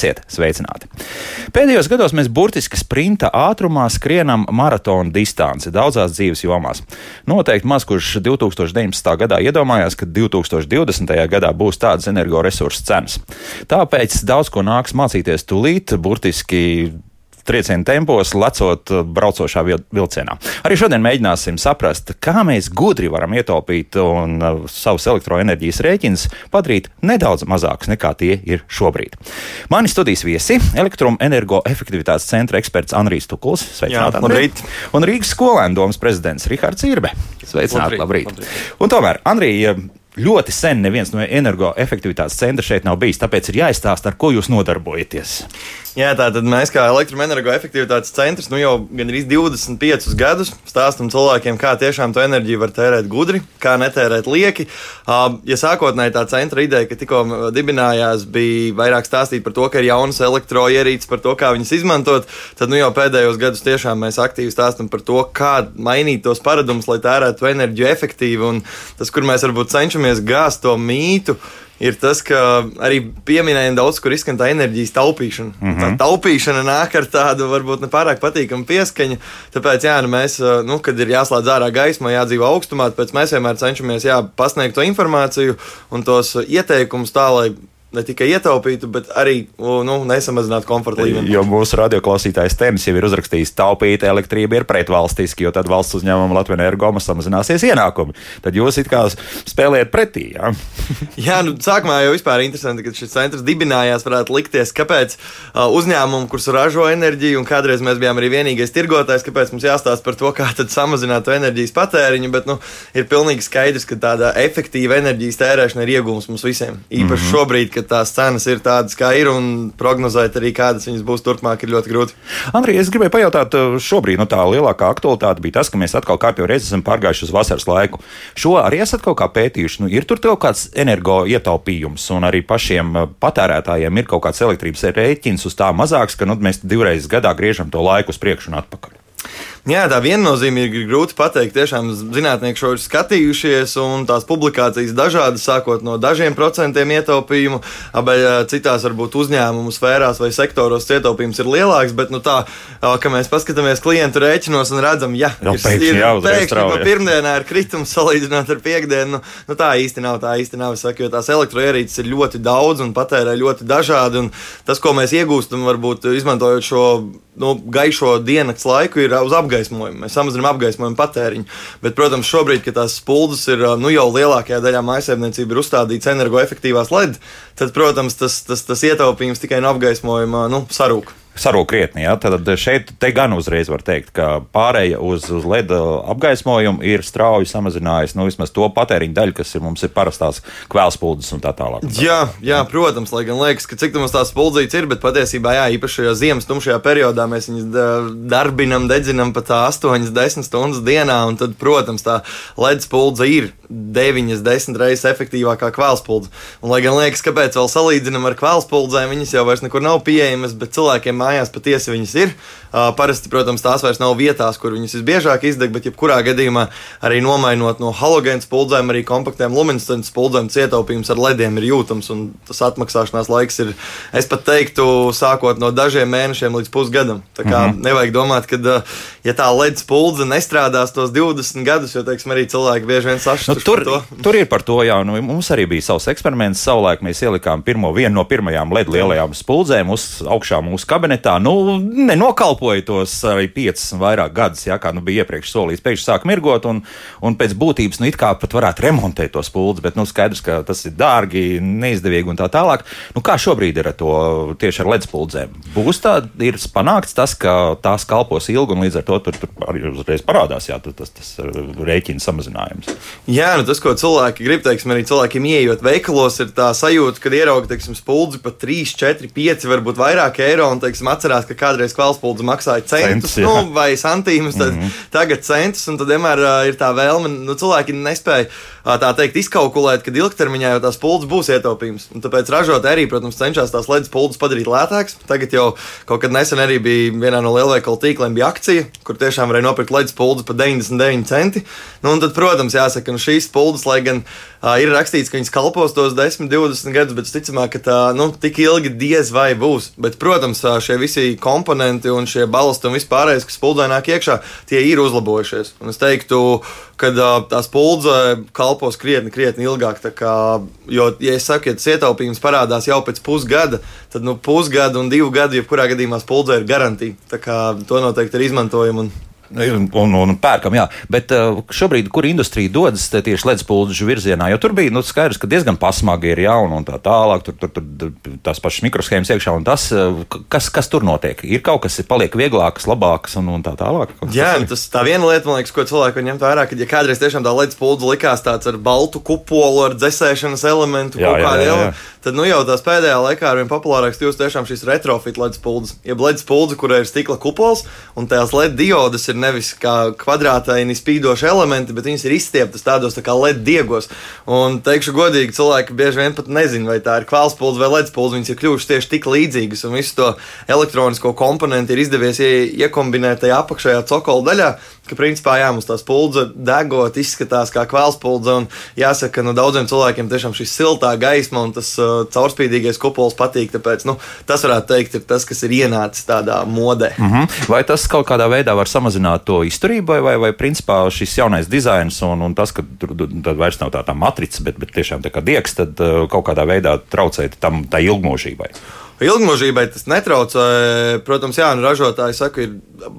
Esiet sveicināti! Pēdējos gados mēs burtiski sprinta ātrumā skrienam maratona distanci daudzās dzīves jomās. Noteikti maz kurš 2019. gadā iedomājās, ka 2020. gadā būs tādas energoresursu cenas. Tāpēc daudz ko nāks mācīties tūlīt, burtiski trieciena tempos, lecot uh, braucošā vilcienā. Arī šodien mēģināsim saprast, kā mēs gudri varam ietaupīt un uh, savus elektroenerģijas rēķinus padarīt nedaudz mazākus nekā tie ir šobrīd. Mani studijas viesi - elektroenergoefektivitātes centra eksperts Anrijs Tukuls. Sveicināti, Andrīt! Un Rīgas skolēnu domas prezidents Rihards Irbe. Sveicināti, labrīt! labrīt. labrīt. Un tomēr, Andrija, ļoti sen neviens no energoefektivitātes centra šeit nav bijis, tāpēc ir jāizstāsta, ar ko jūs nodarbojaties. Jā, tātad mēs kā elektroenergoefektivitātes centrs nu jau gandrīz 25 gadus stāstam cilvēkiem, kā tiešām to enerģiju var tērēt gudri, kā netērēt lieki. Ja sākotnēji tā centra ideja, ka tikko dibinājās, bija vairāk stāstīt par to, ka ir jaunas elektroierīces, par to, kā viņas izmantot, tad nu jau pēdējos gadus tiešām mēs aktīvi stāstam par to, kā mainīt tos paradumus, lai tērētu enerģiju efektīvi. Un tas, kur mēs varbūt cenšamies gāzt to mītu, ir tas, ka arī pieminējam daudz, kur izskan tā enerģijas taupīšana. Mm -hmm. Tā mhm. taupīšana nāk ar tādu varbūt nepārāk patīkamu pieskaņu. Tāpēc, jā, nu mēs, nu, kad ir jāslēdz ārā gaisma, jādzīvo augstumā, tāpēc mēs vienmēr cenšamies jā, pasniegt to informāciju un tos ieteikumus tā, lai ne tikai ietaupītu, bet arī nu, nesamazinātu komforta līmeni. Jo mūsu radioklausītājs Tēnis jau ir uzrakstījis, taupīt elektrību ir pretvalstiski, jo tad valsts uzņēmuma Latvijas energoma samazināsies ienākumi. Tad jūs it kā spēlējat pretī. Jā, jā nu, sākumā jau vispār interesanti, ka šis centrs dibinājās, varētu likties, kāpēc uzņēmumu, kurš ražo enerģiju, un kādreiz mēs bijām arī vienīgais tirgotājs, kāpēc mums jāstāsta par to, kā samazināt enerģijas patēriņu, bet nu, ir pilnīgi skaidrs, ka tāda efektīva enerģijas tērēšana ir iegūms mums visiem. Īpaši mm -hmm. šobrīd, ka tās cenas ir tādas, kā ir, un prognozēt arī, kādas viņas būs turpmāk, ir ļoti grūti. Andrija, es gribēju pajautāt, eh, šobrīd nu, tā lielākā aktualitāte bija tas, ka mēs atkal kārtīgi reizes esam pārgājuši uz vasaras laiku. Šo arī esat kaut kā pētījuši. Nu, ir tur kaut kāds energo ietaupījums, un arī pašiem eh, patērētājiem ir kaut kāds elektrības rēķins uz tā mazāks, ka nu, mēs divreiz gadā griežam to laiku uz priekšu un atpakaļ. Jā, tā viennozīmīgi ir grūti pateikt. Tiešām zinātnieki šo ir skatījušies, un tās publikācijas dažādas, sākot no dažiem procentiem ietaupījumu, bet citās varbūt uzņēmumu sfērās vai sektoros ietaupījums ir lielāks. Bet, nu, tā, ka mēs paskatāmies klientu rēķinos un redzam, ja jau ir, pēkšņi, ir, jā, pēkšņi no pirmdienā ir kritums salīdzinot ar piekdienu, nu, nu, tā īsti nav. Tā īsti nav. Saku, jo tās elektroierīces ir ļoti daudz un patērē ļoti dažādi. Tas, ko mēs iegūstam, varbūt izmantojot šo nu, gaišo dienas laiku, ir uz apgājumu apgaismojumu. Mēs samazinām apgaismojumu patēriņu. Bet, protams, šobrīd, kad tās spuldzes ir nu, jau lielākajā daļā maisaimniecība ir uzstādīts energoefektīvās LED, tad, protams, tas, tas, tas ietaupījums tikai no apgaismojuma nu, sarūk sarūk krietni. Ja? Tad šeit gan uzreiz var teikt, ka pārēja uz, uz LED apgaismojumu ir strauji samazinājusi nu, vismaz to patēriņu daļu, kas ir mums ir parastās kvēlspuldzes un tā tālāk. Jā, jā, protams, lai gan liekas, ka cik mums tās spuldzītes ir, bet patiesībā, jā, īpaši šajā ziemas tumšajā periodā mēs viņus darbinam, dedzinam pat 8, 10 stundas dienā, un tad, protams, tā LED spuldze ir 9, 10 reizes efektīvākā kvēlspuldze. Un, lai gan liekas, kāpēc vēl salīdzinām ar kvēlspuldzēm, viņas jau vairs nekur nav pieejamas, bet cilvēkiem mājās patiesi viņas ir. Uh, parasti, protams, tās vairs nav vietās, kur viņas visbiežāk izdeg, bet jebkurā gadījumā arī nomainot no halogēna spuldzēm, arī kompaktiem luminescences spuldzēm, ietaupījums ar lediem ir jūtams. Tas atmaksāšanās laiks ir, es pat teiktu, sākot no dažiem mēnešiem līdz pusgadam. Tā kā mm -hmm. nevajag domāt, ka, ja tā led spuldze nestrādās tos 20 gadus, jo, teiksim, arī cilvēki bieži vien sašķelti. Nu, tur, tur ir par to, jā, nu, mums arī bija savs eksperiments. Savulaik mēs ielikām pirmo, vienu no pirmajām led lielajām spuldzēm uz augšā mūsu kabinetā. Nu, nenokalpoja tos arī piecus un vairāk gadus, jā, kā nu, bija iepriekš solīts. Pēkšņi sāk mirgot, un, un pēc būtības, nu, it kā pat varētu remontēt to spuldzi, bet, nu, skaidrs, ka tas ir dārgi, neizdevīgi un tā tālāk. Nu, kā šobrīd ir ar to tieši ar ledus spuldzēm? Būs tā, ir panākts tas, ka tās kalpos ilgi, un līdz ar to tur, tur arī uzreiz parādās jā, tas, tas, tas rēķina samazinājums. Jā, nu, tas, ko cilvēki grib, teiksim, arī cilvēkiem ieejot veikalos, ir tā sajūta, ka ierauga, teiksim, spuldzi pat 3, 4, 5, varbūt vairāk eiro, un, teiksim, teiksim, atcerās, ka kādreiz kvalspulds maksāja centus jā. nu, vai santīmus, tad mm -hmm. tagad centus, un tad vienmēr uh, ir tā vēlme, nu, cilvēki nespēja tā teikt izkalkulēt, ka ilgtermiņā jau tās puldzes būs ietaupījums. Un tāpēc ražotāji arī, protams, cenšas tās ledus puldzes padarīt lētākas. Tagad jau kaut kad nesen arī bija vienā no lielveikalu tīkliem bija akcija, kur tiešām varēja nopirkt ledus puldzes par 99 centi. Nu, un tad, protams, jāsaka, ka nu, šīs puldzes, lai gan uh, ir rakstīts, ka viņas kalpos tos 10, 20 gadus, bet ticamāk, ka tā nu, tik ilgi diez vai būs. Bet, protams, šie visi komponenti un šie balsti un vispārējais, kas spuldē nāk iekšā, tie ir uzlabojušies. Un es teiktu, ka ā, tā spuldze kalpos krietni, krietni ilgāk. Kā, jo, ja es saku, ja tas ietaupījums parādās jau pēc pusgada, tad nu, pusgada un divu gadu, jebkurā gadījumā spuldze ir garantija. Tā kā to noteikti ir izmantojama. Un... Un, un, un pērkam, jā. Bet uh, šobrīd, kur industrija dodas tieši ledspulģu virzienā, jo tur bija nu, skaidrs, ka diezgan pasmagi ir jauna un tā tālāk, tur, tur, tur tās pašas mikroshēmas iekšā un tas, uh, kas, kas tur notiek. Ir kaut kas, kas paliek vieglāks, labāks un, un tā tālāk. Jā, tas tas tā viena lieta, man liekas, ko cilvēki var ņemt vērā, ka, ja kādreiz tiešām tā ledus pūle likās tāds ar baltu kupolu, ar dzēsēšanas elementu, Jā, kaut jā. elementu, tad nu jau tās pēdējā laikā ar vien populārāks kļūst tiešām šīs retrofit ledus pūles. Jeb ledus pūle, kurai ir stikla kupols, un tās LED diodas ir nevis kā kvadrātaini spīdoši elementi, bet viņas ir izstieptas tādos tā kā LED diegos. Un teikšu godīgi, cilvēki bieži vien pat nezina, vai tā ir kvēlspulze vai ledus pūle. Viņas ir kļuvušas tieši tik līdzīgas, un visu to elektronisko komponentu ir izdevies ie- iekombinēt tajā apakšējā cokola daļā, ka principā jā, mums tā spuldze degot izskatās kā kvēlspulze. Un jāsaka, ka nu, daudziem cilvēkiem tiešām šī siltā gaisma un tas uh, caurspīdīgais kupols patīk. Tāpēc nu, tas varētu teikt, ir tas, kas ir ienācis tādā modē. Mm -hmm. Vai tas kaut kādā veidā var samazināt to izturību, vai, vai, vai principā šis jaunais dizains un, un tas, ka tur vairs nav tā, tā matrica, bet, bet tiešām tā kā diegs, tad uh, kaut kādā veidā traucēt tam tā ilgmožībai? Ilgmūžībai tas netraucē. Protams, jā, nu, ražotāji saka, ir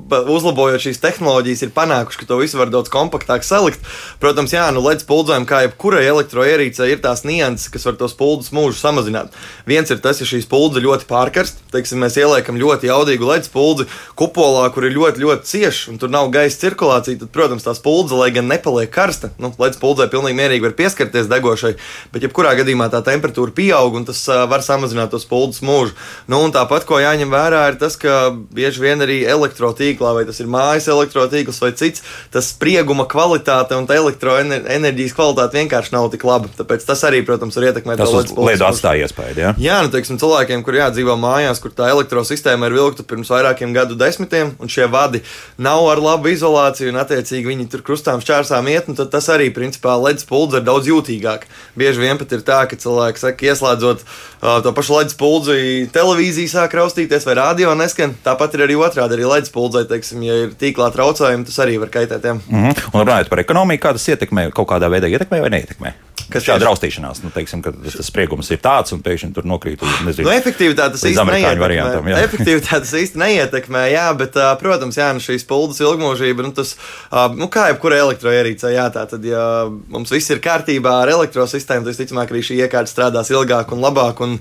uzlabojot šīs tehnoloģijas, ir panākuši, ka to visu var daudz kompaktāk salikt. Protams, jā, nu, ledus puldzēm, kā jebkurai elektroierīcei, ir tās nianses, kas var tos puldzes mūžu samazināt. Viens ir tas, ja šīs puldzes ļoti pārkarst, teiksim, mēs ieliekam ļoti jaudīgu ledus puldzi kupolā, kur ir ļoti, ļoti cieši un tur nav gaisa cirkulācija, tad, protams, tās puldzes, lai gan nepaliek karsta, nu, ledus puldzē pilnīgi mierīgi var pieskarties degošai, bet jebkurā gadījumā tā temperatūra pieaug un tas uh, var samazināt tos puldzes mūžu. Nu, un tāpat, ko jāņem vērā, ir tas, ka bieži vien arī elektrotīklā, vai tas ir mājas elektrotīkls vai cits, tas sprieguma kvalitāte un elektroenerģijas kvalitāte vienkārši nav tik laba. Tāpēc tas arī, protams, var ietekmēt Tas mūžu. atstāja iespēju. Ja? Jā, nu, teiksim, cilvēkiem, kuriem jādzīvo mājās, kur tā elektrosistēma ir vilkta pirms vairākiem gadu desmitiem, un šie vadi nav ar labu izolāciju, un attiecīgi viņi tur krustām šķērsām iet, un tad tas arī, principā, ledus puldze ir daudz jūtīgāk. Bieži vien pat ir tā, ka cilvēki saka, ieslēdzot uh, to pašu ledus puldzi, televīzija sāk raustīties vai radio neskan. Tāpat ir arī otrādi, arī ledus puldzē, teiksim, ja ir tīklā traucējumi, tas arī var kaitēt. Jā. Mm -hmm. Un runājot par ekonomiku, kā tas ietekmē, kaut kādā veidā ietekmē vai neietekmē? Kas šāda raustīšanās, nu, teiksim, kad tas spriegums ir tāds un pēkšņi tur nokrīt uz nezinu. Nu, efektivitāte tas amerikāņu neietekmē. jā. Efektivitāte tas īsti neietekmē, jā, bet, protams, jā, nu šīs puldas ilgmūžība, nu tas, nu kā jebkura elektroierīce, jā, tā tad, ja mums viss ir kārtībā ar elektrosistēmu, tad, visticamāk, arī šī iekārta strādās ilgāk un labāk, un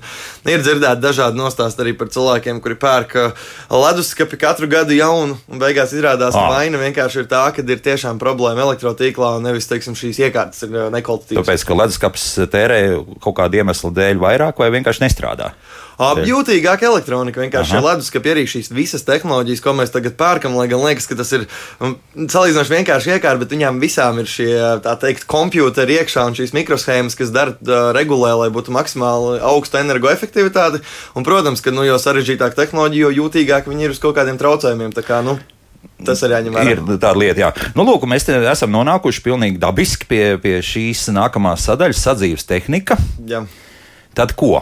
ir dzirdēti dažādi nostāsti arī par cilvēkiem, kuri pērk ā, leduskapi katru gadu jaunu, un beigās izrādās, ka Ā. vaina vienkārši ir tā, ka ir tiešām problēma elektrotīklā, un nevis, teiksim, šīs iekārtas ir ā, nekvalitatīvas. Tāpēc, ka leduskapis tērē kaut kāda iemesla dēļ vairāk vai vienkārši nestrādā. Ap, Jūtīgāka elektronika vienkārši Aha. ir leduskapi, arī šīs visas tehnoloģijas, ko mēs tagad pērkam, lai gan liekas, ka tas ir um, salīdzinoši vienkārši iekārta, bet viņām visām ir šie, tā teikt, kompjuteri iekšā un šīs mikroshēmas, kas dara, uh, regulē, lai būtu maksimāli augsta energoefektivitāte. Un, protams, ka nu, jo sarežģītāka tehnoloģija, jo jūtīgāk viņi ir uz kaut kādiem traucējumiem. Kā, nu, tas ir jāņem vērā. Ir tāda lieta, jā. Nu, lūk, mēs esam nonākuši pilnīgi dabiski pie, pie šīs nākamās sadaļas, sadzīves tehnika. Jā. Tad ko?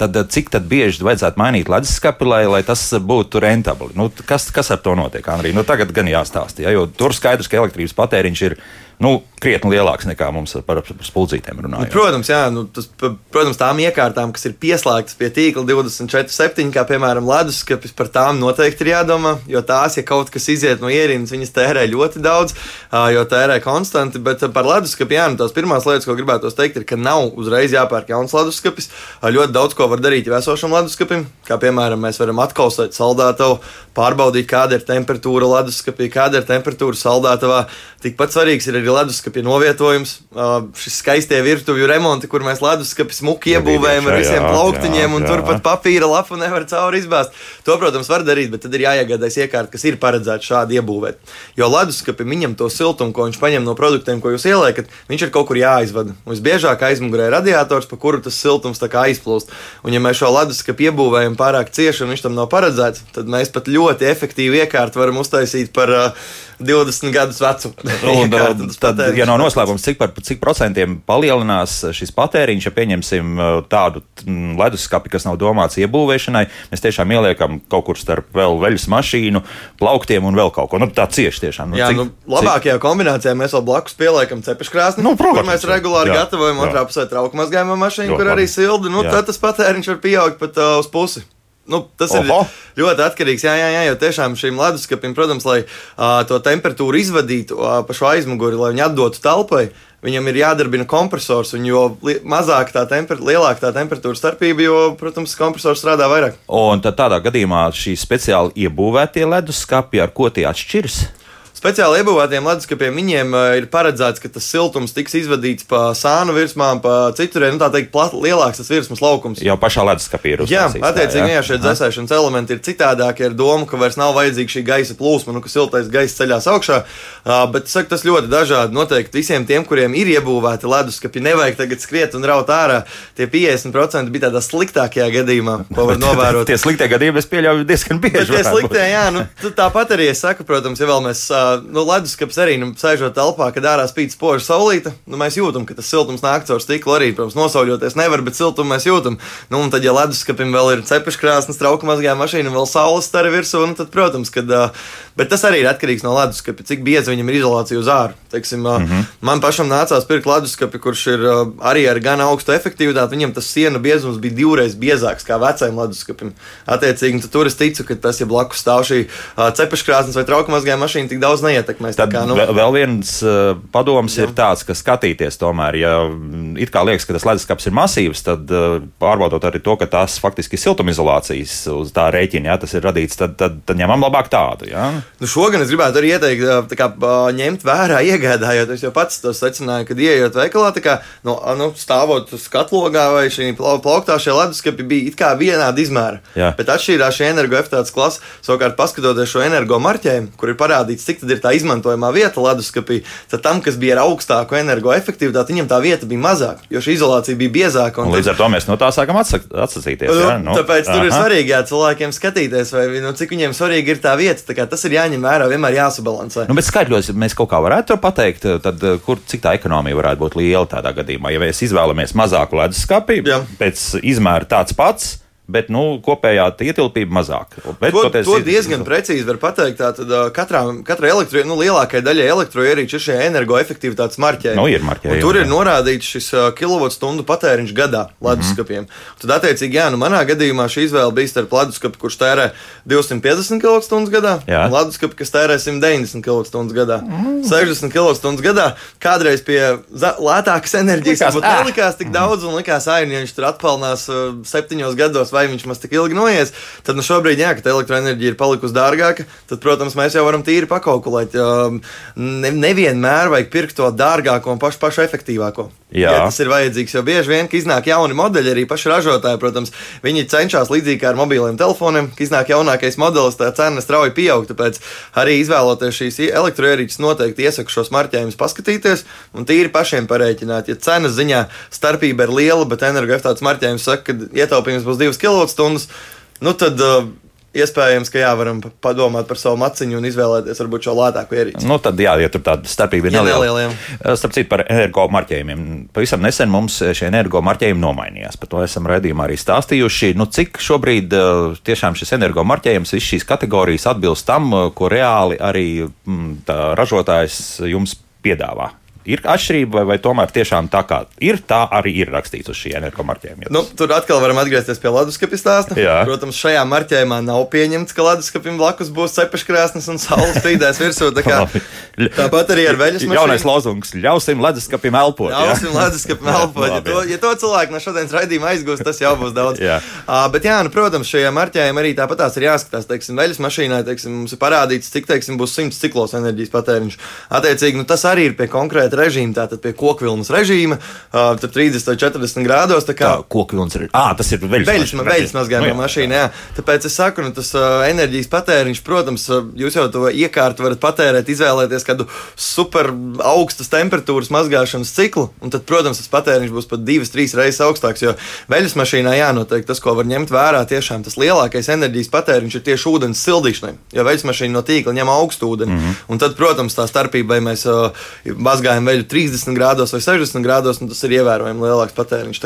Tad, eh, cik tad bieži vajadzētu mainīt leduskapi, lai, lai tas būtu rentabli? Nu, kas, kas ar to notiek, Andrija? Nu, tagad gan jāstāsta, ja, jo tur skaidrs, ka elektrības patēriņš ir nu, krietni lielāks nekā mums par, par spuldzītēm Nu, runājot. protams, jā, nu, tas, protams, tām iekārtām, kas ir pieslēgtas pie tīkla 24,7, kā piemēram leduskapis, par tām noteikti ir jādomā. Jo tās, ja kaut kas iziet no ierīnas, viņas tērē ļoti daudz, jo tērē konstanti. Bet par leduskapi, jā, nu, tās pirmās lietas, ko gribētu teikt, ir, ka nav uzreiz jāpērk jauns leduskapis. Ļoti daudz ko var darīt jau esošam leduskapim, kā piemēram, mēs varam atkausēt saldētavu, pārbaudīt, kāda ir temperatūra leduskapī, kāda ir temperatūra saldētavā. Tikpat svarīgs ir arī ir leduskapja novietojums, šis skaistie virtuvju remonti, kur mēs leduskapi smuki iebūvējam ar visiem plauktiņiem, un turpat papīra lapu nevar cauri izbāzt. To, protams, var darīt, bet tad ir jāiegādājas iekārta, kas ir paredzēta šādi iebūvēt. Jo leduskapim viņam to siltumu, ko viņš paņem no produktiem, ko jūs ieliekat, viņš ir kaut kur jāizvada. Visbiežāk aizmugurē ir radiators, pa kuru tas siltums aizplūst. Un, ja mēs šo leduskapu iebūvējam pārāk cieši un viņš tam nav paredzēts, tad mēs pat ļoti efektīvi iekārtu varam uztaisīt par uh, 20 gadus vecu. Un, uh, tad, ja nav noslēpums, cik, par, cik procentiem palielinās šis patēriņš, ja pieņemsim uh, tādu mm, leduskapi, kas nav domāts iebūvēšanai, mēs tiešām ieliekam kaut kur starp vēl veļas mašīnu, plauktiem un vēl kaut ko. Nu, tā cieši tiešām. Nu, Jā, cik, nu, labākajā cik... kombinācijā mēs vēl blakus pieliekam cepeškrāsni, nu, protams, kur mēs regulāri jā, gatavojam, otrā pusē trauku mazgājuma mašīnu, kur arī sildi. Nu, tad tas patēriņš var pieaugt pat uh, uz pusi. Nu, tas Oho. ir ļoti atkarīgs. Jā, jā, jā, jo tiešām šīm leduskapim, protams, lai uh, to temperatūru izvadītu uh, pa šo aizmuguri, lai viņi atdotu telpai, viņam ir jādarbina kompresors. Un jo mazāk tā temperatūra, lielāka tā temperatūra starpība, jo, protams, kompresors strādā vairāk. Un tad tādā gadījumā šī speciāli iebūvētie leduskapi, ar ko tie atšķiras? Speciāli iebūvētiem leduskapiem viņiem uh, ir paredzēts, ka tas siltums tiks izvadīts pa sānu virsmām, pa cituriem, nu tā teikt, plat, lielāks tas virsmas laukums. Jau pašā leduskapī ir. Jā, attiecīgi, jā, šie dzēsēšanas elementi ir citādākie ar domu, ka vairs nav vajadzīga šī gaisa plūsma, nu, ka siltais gaiss ceļās augšā. Uh, bet saku, tas ļoti dažādi. Noteikti visiem tiem, kuriem ir iebūvēti leduskapi, nevajag tagad skriet un raut ārā. Tie 50% bija tādā sliktākajā gadījumā, ko var novērot. tie sliktie gadījumi es pieļauju diezgan bieži. Bet tie sliktie, jā, nu, tāpat arī es saku, protams, ja vēl mēs. Uh, nu, leduskapis arī, nu, sēžot telpā, kad ārā spīd spoža saulīte, nu, mēs jūtam, ka tas siltums nāk caur stiklu arī, protams, nosauļoties nevar, bet siltumu mēs jūtam. Nu, un tad, ja leduskapim vēl ir cepeškrāsnes, trauka mazgājā mašīna un vēl saules stari virsū, nu, tad, protams, kad, bet tas arī ir atkarīgs no leduskapa, cik bieza viņam ir izolācija uz āru. Teiksim, mm -hmm. Man pašam nācās pirkt leduskapi, kurš ir arī ar gan augstu efektivitāti, viņam tas siena biezums bija divreiz biezāks kā vecajam leduskapim. Attiecīgi, tur es ticu, ka tas, ja blakus stāv šī cepeškrāsnes vai trauka mazgājā mašīna, tik daudz neietekmē ietekmēs. Tad kā, nu... vēl viens uh, padoms jā. ir tāds, ka skatīties tomēr, ja it kā liekas, ka tas leduskapis ir masīvs, tad uh, pārbaudot arī to, ka tas faktiski ir siltumizolācijas uz tā rēķina, ja tas ir radīts, tad, tad, tad ņemam labāk tādu. Ja? Nu, šogan es gribētu arī ieteikt, kā, ņemt vērā, iegādājoties, jo pats to secināju, kad ienākot veikalā, kā, nu, nu, stāvot skatlogā vai šī plauktā, šie leduskapi bija it kā vienādi izmēra. Jā. Bet atšķirās šī energoefektivitātes klase. Savukārt, paskatoties šo energo marķējumu, kur ir parādīts, cik ir tā izmantojamā vieta leduskapī, tad tam, kas bija ar augstāku energoefektivitāti, viņam tā vieta bija mazāka, jo šī izolācija bija biezāka. Un un līdz ar to mēs no tā sākam atsacīties. Nu, ja? nu, tāpēc aha. tur ir svarīgi jā, cilvēkiem skatīties, vai, nu, cik viņiem svarīgi ir tā vieta. Tas ir jāņem vērā, vienmēr jāsabalansē. Nu, bet skaidros, mēs kaut kā varētu pateikt, tad, kur, cik tā ekonomija varētu būt liela tādā gadījumā. Ja mēs izvēlamies mazāku leduskapi, pēc izmēra tāds pats bet nu, kopējā ietilpība mazāk. Bet, to, to diezgan precīzi var pateikt. Tātad katrā, katrai elektro, nu, lielākajai daļai elektroierīču ir šie energoefektivitātes marķējumi. Nu, ir marķējumi tur jā. ir norādīts šis kilovatstundu patēriņš gadā leduskapiem. Mm. Tad, attiecīgi, jā, nu, manā gadījumā šī izvēle bija starp leduskapi, kurš tērē 250 kWh gadā, jā. un leduskapi, kas tērē 190 kWh gadā. Mm. 60 kWh gadā kādreiz pie lētākas enerģijas likās, nelikās tik daudz, un likās, ah, ja viņš tur atpelnās septiņos gados vai viņš maz tik ilgi noies, tad nu, šobrīd, jā, kad elektroenerģija ir palikusi dārgāka, tad, protams, mēs jau varam tīri pakalkulēt. Ne, nevienmēr vajag pirkt to dārgāko un pašu, pašu efektīvāko. Jā. Ja tas ir vajadzīgs, jo bieži vien, iznāk jauni modeļi, arī paši ražotāji, protams, viņi cenšas līdzīgi kā ar mobiliem telefoniem, kad iznāk jaunākais modelis, tā cena strauji pieaug. Tāpēc arī izvēloties šīs elektroenerģijas, noteikti iesaku šos marķējumus paskatīties un tīri pašiem parēķināt. Ja cenas ziņā starpība ir liela, bet energoefektivitātes marķējums saka, ka ietaupījums būs 2 kWh, nu tad. Uh, Iespējams, ka jā, varam padomāt par savu maciņu un izvēlēties varbūt šo lētāko ierīci. Nu, tad, jā, ja tur tāda starpība ir ja neliela. neliela Starp citu, par energo marķējumiem. Pavisam nesen mums šie energo marķējumi nomainījās. Par to esam redzījumā arī stāstījuši. Nu, cik šobrīd tiešām šis energo marķējums, visas šīs kategorijas atbilst tam, ko reāli arī m, ražotājs jums piedāvā? Ir atšķirība, vai, vai tomēr tiešām tā kā ir, tā arī ir rakstīts uz šī energomarķējuma? Nu, tur atkal varam atgriezties pie leduskapja stāsta. Jā. Protams, šajā marķējumā nav pieņemts, ka leduskapim blakus būs cepeškrāsnes un saules spīdēs virsū. Tā kā, tāpat arī ar veļas mašīnu. Jaunais lozungs - ļausim leduskapim elpot. Ļausim leduskapim elpot. ja, to, ja to cilvēku no šodienas raidījuma aizgūst, tas jau būs daudz. jā. Uh, bet jā, nu, protams, šajā marķējumā arī tāpat tās ir jāskatās. Teiksim, veļas mašīnai teiksim, mums ir parādīts, cik teiksim, būs 100 ciklos enerģijas patēriņš. Attiecīgi, nu, tas arī ir pie konkrēta režīma, tātad pie kokvilnas režīma, uh, 30 vai 40 grādos. Tā kā tā, kokvilnas ir. Ah, tas ir veļas, veļas, mašīna, veļas mazgājuma nu, mašīna. Jā. Tāpēc es saku, nu, tas uh, enerģijas patēriņš, protams, uh, jūs jau to iekārtu varat patērēt, izvēlēties kādu super augstas temperatūras mazgāšanas ciklu, un tad, protams, tas patēriņš būs pat divas, trīs reizes augstāks. Jo veļas mašīnā jānoteikti tas, ko var ņemt vērā, tiešām tas lielākais enerģijas patēriņš ir tieši ūdens sildīšanai. Jo veļas mašīna no tīkla ņem augstu ūdeni. Mm -hmm. Un tad, protams, tā starpība, vai mēs uh, mazgājam veļu 30 grādos vai 60 grādos, nu, tas ir ievērojami lielāks patēriņš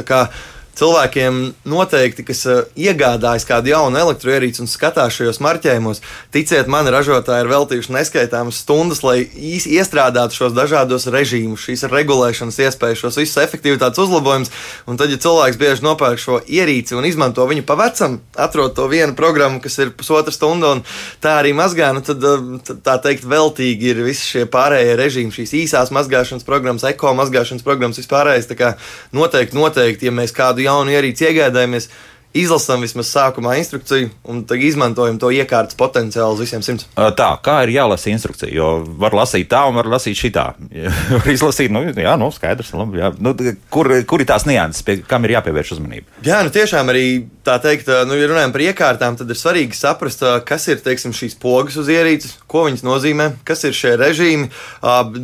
cilvēkiem noteikti, kas uh, iegādājas kādu jaunu elektroierīci un skatās šajos marķējumos, ticiet man, ražotāji ir veltījuši neskaitāmas stundas, lai iestrādātu šos dažādos režīmus, šīs regulēšanas iespējas, šos visus efektivitātes uzlabojumus. Un tad, ja cilvēks bieži nopērk šo ierīci un izmanto viņu pa vecam, atrod to vienu programmu, kas ir pusotra stunda, un tā arī mazgā, nu tad, tad tā teikt, veltīgi ir visi šie pārējie režīmi, šīs īsās mazgāšanas programmas, eko mazgāšanas programmas, vispārējais. Tā kā noteikti, noteikti, ja mēs kādu jaunu ierīci iegādājamies, izlasām vismaz sākumā instrukciju un izmantojam to iekārtas potenciālu uz visiem simts. Tā, kā ir jālasa instrukcija? Jo var lasīt tā, un var lasīt šitā. var izlasīt, nu, jā, nu, skaidrs, labi, jā. Nu, kur, kur ir tās nianses, pie kam ir jāpievērš uzmanība? Jā, nu, tiešām arī tā teikt, nu, ja runājam par iekārtām, tad ir svarīgi saprast, kas ir, teiksim, šīs pogas uz ierīces, ko viņas nozīmē, kas ir šie režīmi.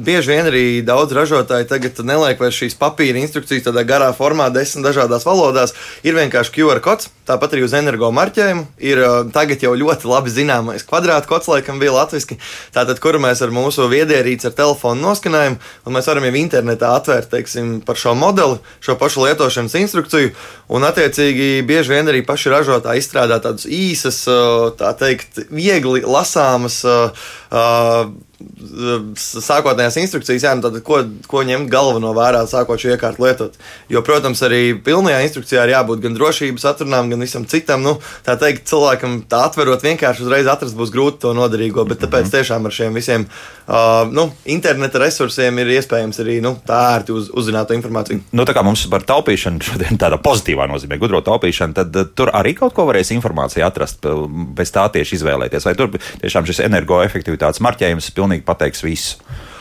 Bieži vien arī daudz ražotāji tagad neliek vairs šīs papīra instrukcijas tādā garā formā, desmit dažādās valodās. Ir vienkārši QR kods kods, tāpat arī uz energo marķējumu. Ir uh, tagad jau ļoti labi zināmais kvadrātkods, laikam, bija latviešu. Tātad, kuru mēs ar mūsu viedierīci ar telefonu noskanējam, un mēs varam jau internetā atvērt teiksim, par šo modeli, šo pašu lietošanas instrukciju. Un, attiecīgi, bieži vien arī paši ražotāji izstrādā tādas īsas, uh, tā teikt, viegli lasāmas. Uh, sākotnējās instrukcijas, jā, nu tad, ko, ko ņemt galveno vērā, sākot šo iekārtu lietot. Jo, protams, arī pilnajā instrukcijā ir jābūt gan drošības atrunām, gan visam citam. Nu, tā teikt, cilvēkam tā atverot vienkārši uzreiz atrast būs grūti to noderīgo, bet tāpēc mhm. tiešām ar šiem visiem uh, nu, interneta resursiem ir iespējams arī nu, tā ērti uz, uzzināt informāciju. Nu, tā kā mums par taupīšanu šodien tādā pozitīvā nozīmē, gudro taupīšanu, tad uh, tur arī kaut ko varēs informāciju atrast, pēc tā tieši izvēlēties. Vai tur tiešām šis energoefektivitātes marķējums pilnīgi pilnīgi pateiks visu.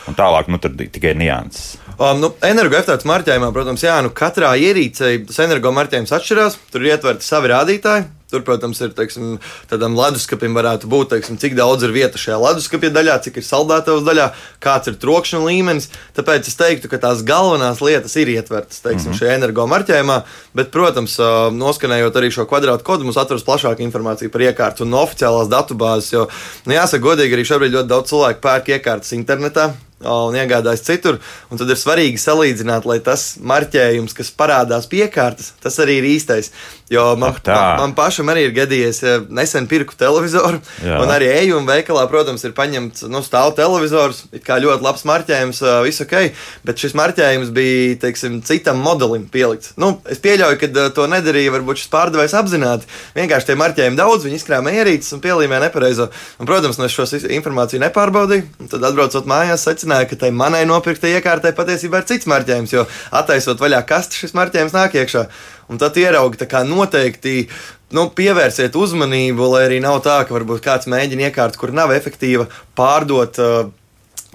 Un tālāk, nu, tur tikai nianses. Um, nu, energoefektivitātes marķējumā, protams, jā, nu, katrā ierīcē tas energomarķējums atšķirās. Tur ir ietverti savi rādītāji. Tur, protams, ir teiksim, tādam leduskapim varētu būt, teiksim, cik daudz ir vieta šajā leduskapja daļā, cik ir saldētavas daļā, kāds ir trokšņa līmenis. Tāpēc es teiktu, ka tās galvenās lietas ir ietvertas teiksim, mm -hmm. šajā energomarķējumā. Bet, protams, noskanējot arī šo kvadrātu kodu, mums atveras plašāka informācija par iekārtu un no oficiālās datubāzes. Jo, nu, jāsaka, godīgi, arī šobrīd ļoti daudz cilvēku pērk iekārtas internetā un iegādājas citur. Un tad ir svarīgi salīdzināt, lai tas marķējums, kas parādās piekārtas, tas arī ir īstais. Jo man, oh, man, man pašam arī ir gadījies, nesen pirku televizoru, Jā. un arī eju un veikalā, protams, ir paņemts nu, stāv televizors, kā ļoti labs marķējums, viss ok, bet šis marķējums bija, teiksim, citam modelim pielikts. Nu, es pieļauju, ka to nedarīja varbūt šis pārdevējs apzināti. Vienkārši tie marķējumi daudz, viņi izkrāma ierīces un pielīmē nepareizo. Un, protams, nu, es šo informāciju nepārbaudīju, un tad atbraucot mājās, secināju, ka tai manai nopirktai iekārtai patiesībā ir cits marķējums, jo attaisot vaļā kasti, šis marķējums nāk iekšā un tad ieraugi noteikti nu, pievērsiet uzmanību, lai arī nav tā, ka varbūt kāds mēģina iekārtu, kur nav efektīva, pārdot uh,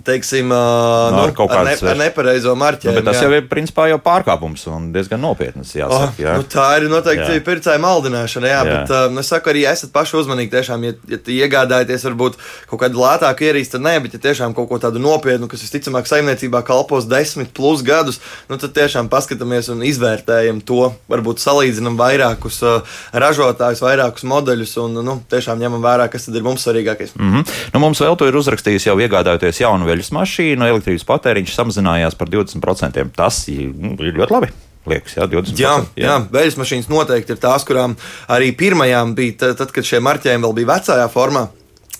teiksim, no, nu, ar, kaut ar, ne, ar nepareizo marķējumu. Nu, tas jā. jau ir principā jau pārkāpums un diezgan nopietns. Jāsaka, oh, jā. nu, tā ir noteikti pircēja maldināšana, jā, jā. bet nu, es saku, arī esat paši uzmanīgi. Tiešām, ja, ja iegādājaties varbūt kaut kādu lētāku ierīci, tad nē, bet ja tiešām kaut ko tādu nopietnu, kas visticamāk saimniecībā kalpos desmit plus gadus, nu, tad tiešām paskatāmies un izvērtējam to. Varbūt salīdzinām vairākus uh, ražotājus, vairākus modeļus un nu, tiešām ņemam vērā, kas tad ir mums svarīgākais. Mm -hmm. nu, mums vēl to ir uzrakstījis jau iegādājoties jaunu veļas mašīnu, elektrības patēriņš samazinājās par 20%. Tas nu, ir ļoti labi. Liekas, jā, 20%. Jā, jā. jā vējas mašīnas noteikti ir tās, kurām arī pirmajām bija, tad, kad šie marķējumi vēl bija vecajā formā.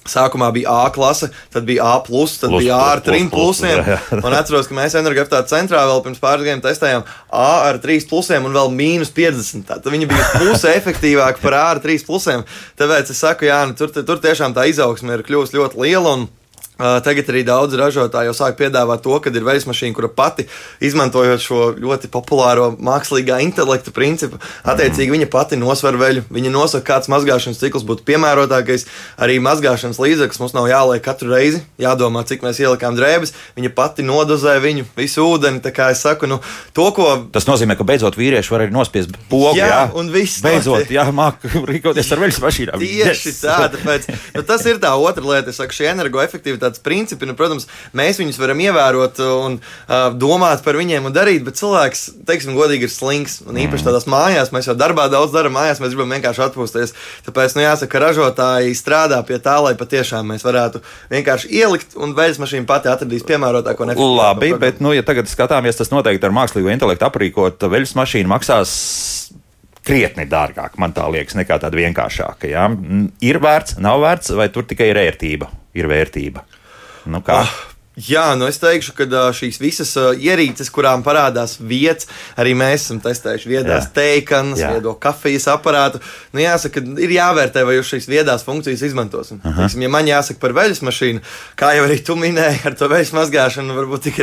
Sākumā bija A klase, tad bija A, plus, tad Plus, bija A ar plus, trim plus, plusiem. jā, jā. Un atceros, ka mēs energoefektivitātes centrā vēl pirms pāris gadiem testējām A ar trīs plusiem un vēl mīnus 50. Tad viņi bija puse efektīvāki par A ar trīs plusiem. Tāpēc es saku, jā, nu, tur, tur tiešām tā izaugsme ir kļuvusi ļoti liela. Un, Tagad arī daudz ražotāju sāk piedāvāt to, ka ir veļas mašīna, kura pati izmantojot šo ļoti populāro mākslīgā intelekta principu, attiecīgi viņa pati nosver veļu, viņa nosaka, kāds mazgāšanas cikls būtu piemērotākais. Arī mazgāšanas līdzeklis mums nav jāliek katru reizi, jādomā, cik mēs ielikām drēbes. Viņa pati nodozē viņu visu ūdeni. Tā kā es saku, nu, to, ko Tas nozīmē, ka beidzot vīrieši var arī nospiest pogu. Jā, Jā, un viss Beidzot, jā, māk rīkoties ar veļas mašīnām. Tieši yes. tā, tāpēc nu, tas ir tā otra lieta. Es saku, šie energoefektivitātes principi, nu, protams, mēs viņus varam ievērot un uh, domāt par viņiem un darīt, bet cilvēks, teiksim, godīgi ir slings. Un īpaši tādās mājās, mēs jau darbā daudz darām, mājās mēs gribam vienkārši atpūsties. Tāpēc, nu, jāsaka, ka ražotāji strādā pie tā, lai patiešām mēs varētu vienkārši ielikt un veļas mašīna pati atradīs piemērotāko un Labi, bet, nu, ja tagad skatāmies, tas noteikti ar mākslīgo intelektu aprīkot veļas mašīnu maksās krietni dārgāk, man tā liekas, nekā tāda vienkāršāka. Jā. Mm, Ir vērts, nav vērts, vai tur tikai ir ērtība, ir vērtība? Nu, kā? Ah, Jā, nu es teikšu, ka šīs visas ierīces, kurām parādās vietas, arī mēs esam testējuši viedās teikanas, viedo kafijas aparātu. Nu, jāsaka, ir jāvērtē, vai jūs šīs viedās funkcijas izmantosim. Teiksim, ja man jāsaka par veļas mašīnu, kā jau arī tu minēji, ar to veļas mazgāšanu varbūt tik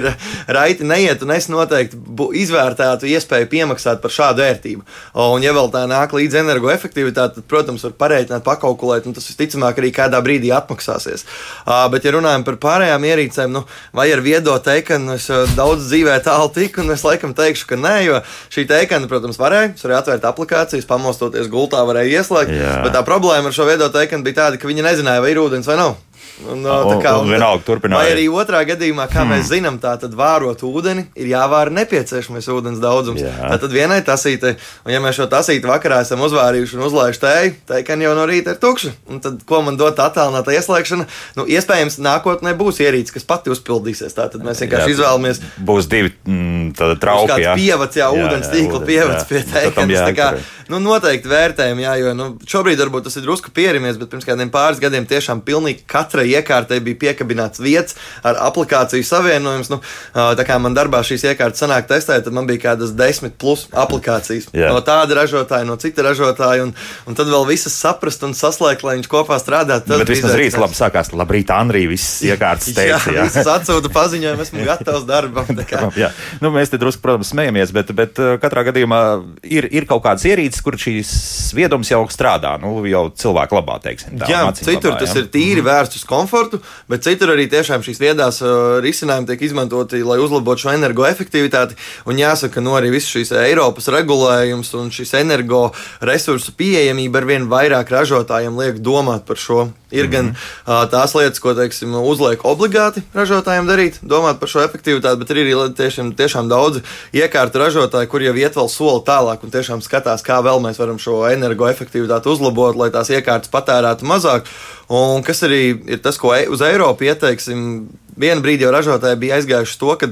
raiti neiet, un es noteikti izvērtētu iespēju piemaksāt par šādu ērtību. Un, ja vēl tā nāk līdz energoefektivitāte, tad, protams, var pareiķināt, pakalkulēt, un tas visticamāk arī kādā brīdī atmaksāsies. Bet, ja runājam par pārējām ierīcēm, nu, vai ar viedo teikanu es uh, daudz dzīvē tālu tiku, un es laikam teikšu, ka nē, jo šī teikana, protams, varēja. Es varēju atvērt aplikācijas, pamostoties gultā, varēja ieslēgt. Jā. Bet tā problēma ar šo viedo teikanu bija tāda, ka viņi nezināja, vai ir ūdens vai nav. Un, tā Un- kā, un vienalga turpināja. Vai arī otrā gadījumā, kā hmm. mēs zinām, tā tad vārot ūdeni ir jāvāra nepieciešamais ūdens daudzums. Jā. Tā tad vienai tasītei, un ja mēs šo tasīti vakarā esam uzvārījuši un uzlaiduši tēju, teikani jau no rīta ir tukša. Un tad, ko man dod attālināta ieslēgšana, nu, iespējams, nākotnē būs ierīce, kas pati uzpildīsies. Tā tad mēs vienkārši Jā. izvēlamies. Būs divi mm, tādi Būs trauki. kāds jā. pievads, jā, ūdens tīkla pievads pie tam teikums. Tā kā, nu, noteikti vērtējam, jā, jo nu, šobrīd varbūt tas ir drusku pieramies, bet pirms kādiem pāris gadiem tiešām pilnīgi katrai iekārtai bija piekabināts vietas ar aplikāciju savienojums. Nu, tā kā man darbā šīs iekārtas sanāk testēt, tad man bija kādas desmit plus aplikācijas. Jā. No tāda ražotāja, no cita ražotāja, un, un tad vēl visas saprast un saslēgt, lai viņš kopā strādātu. Bet vismaz rīts labi sākās. Labrīt, Andrija, viss iekārtas Jā, teica. Jā. visas atsūta paziņojumu, esmu gatavs darbam. Jā, nu, mēs te drusku, protams, smejamies, bet, bet katrā gadījumā ir, ir kaut kādas ierīces, kur šīs viedums jau strādā. Nu, jau cilvēku labā, teiksim. Tā, Jā, citur labā, tas jā. ir tīri vērsts uz komfortu, bet citur arī tiešām šīs viedās uh, risinājumi tiek izmantoti, lai uzlabotu šo energoefektivitāti. Un jāsaka, no arī viss šīs Eiropas regulējums un šis energoresursu pieejamība ar vien vairāk ražotājiem liek domāt par šo. Ir gan uh, tās lietas, ko teiksim, uzliek obligāti ražotājiem darīt, domāt par šo efektivitāti, bet ir arī tiešām, tiešām daudzi iekārtu ražotāji, kur jau iet vēl soli tālāk un tiešām skatās, kā vēl mēs varam šo energoefektivitāti uzlabot, lai tās iekārtas patērētu mazāk. Un kas arī ir tas, ko e- uz Eiropu ieteiksim, Vienu brīdi jau ražotāji bija aizgājuši to, ka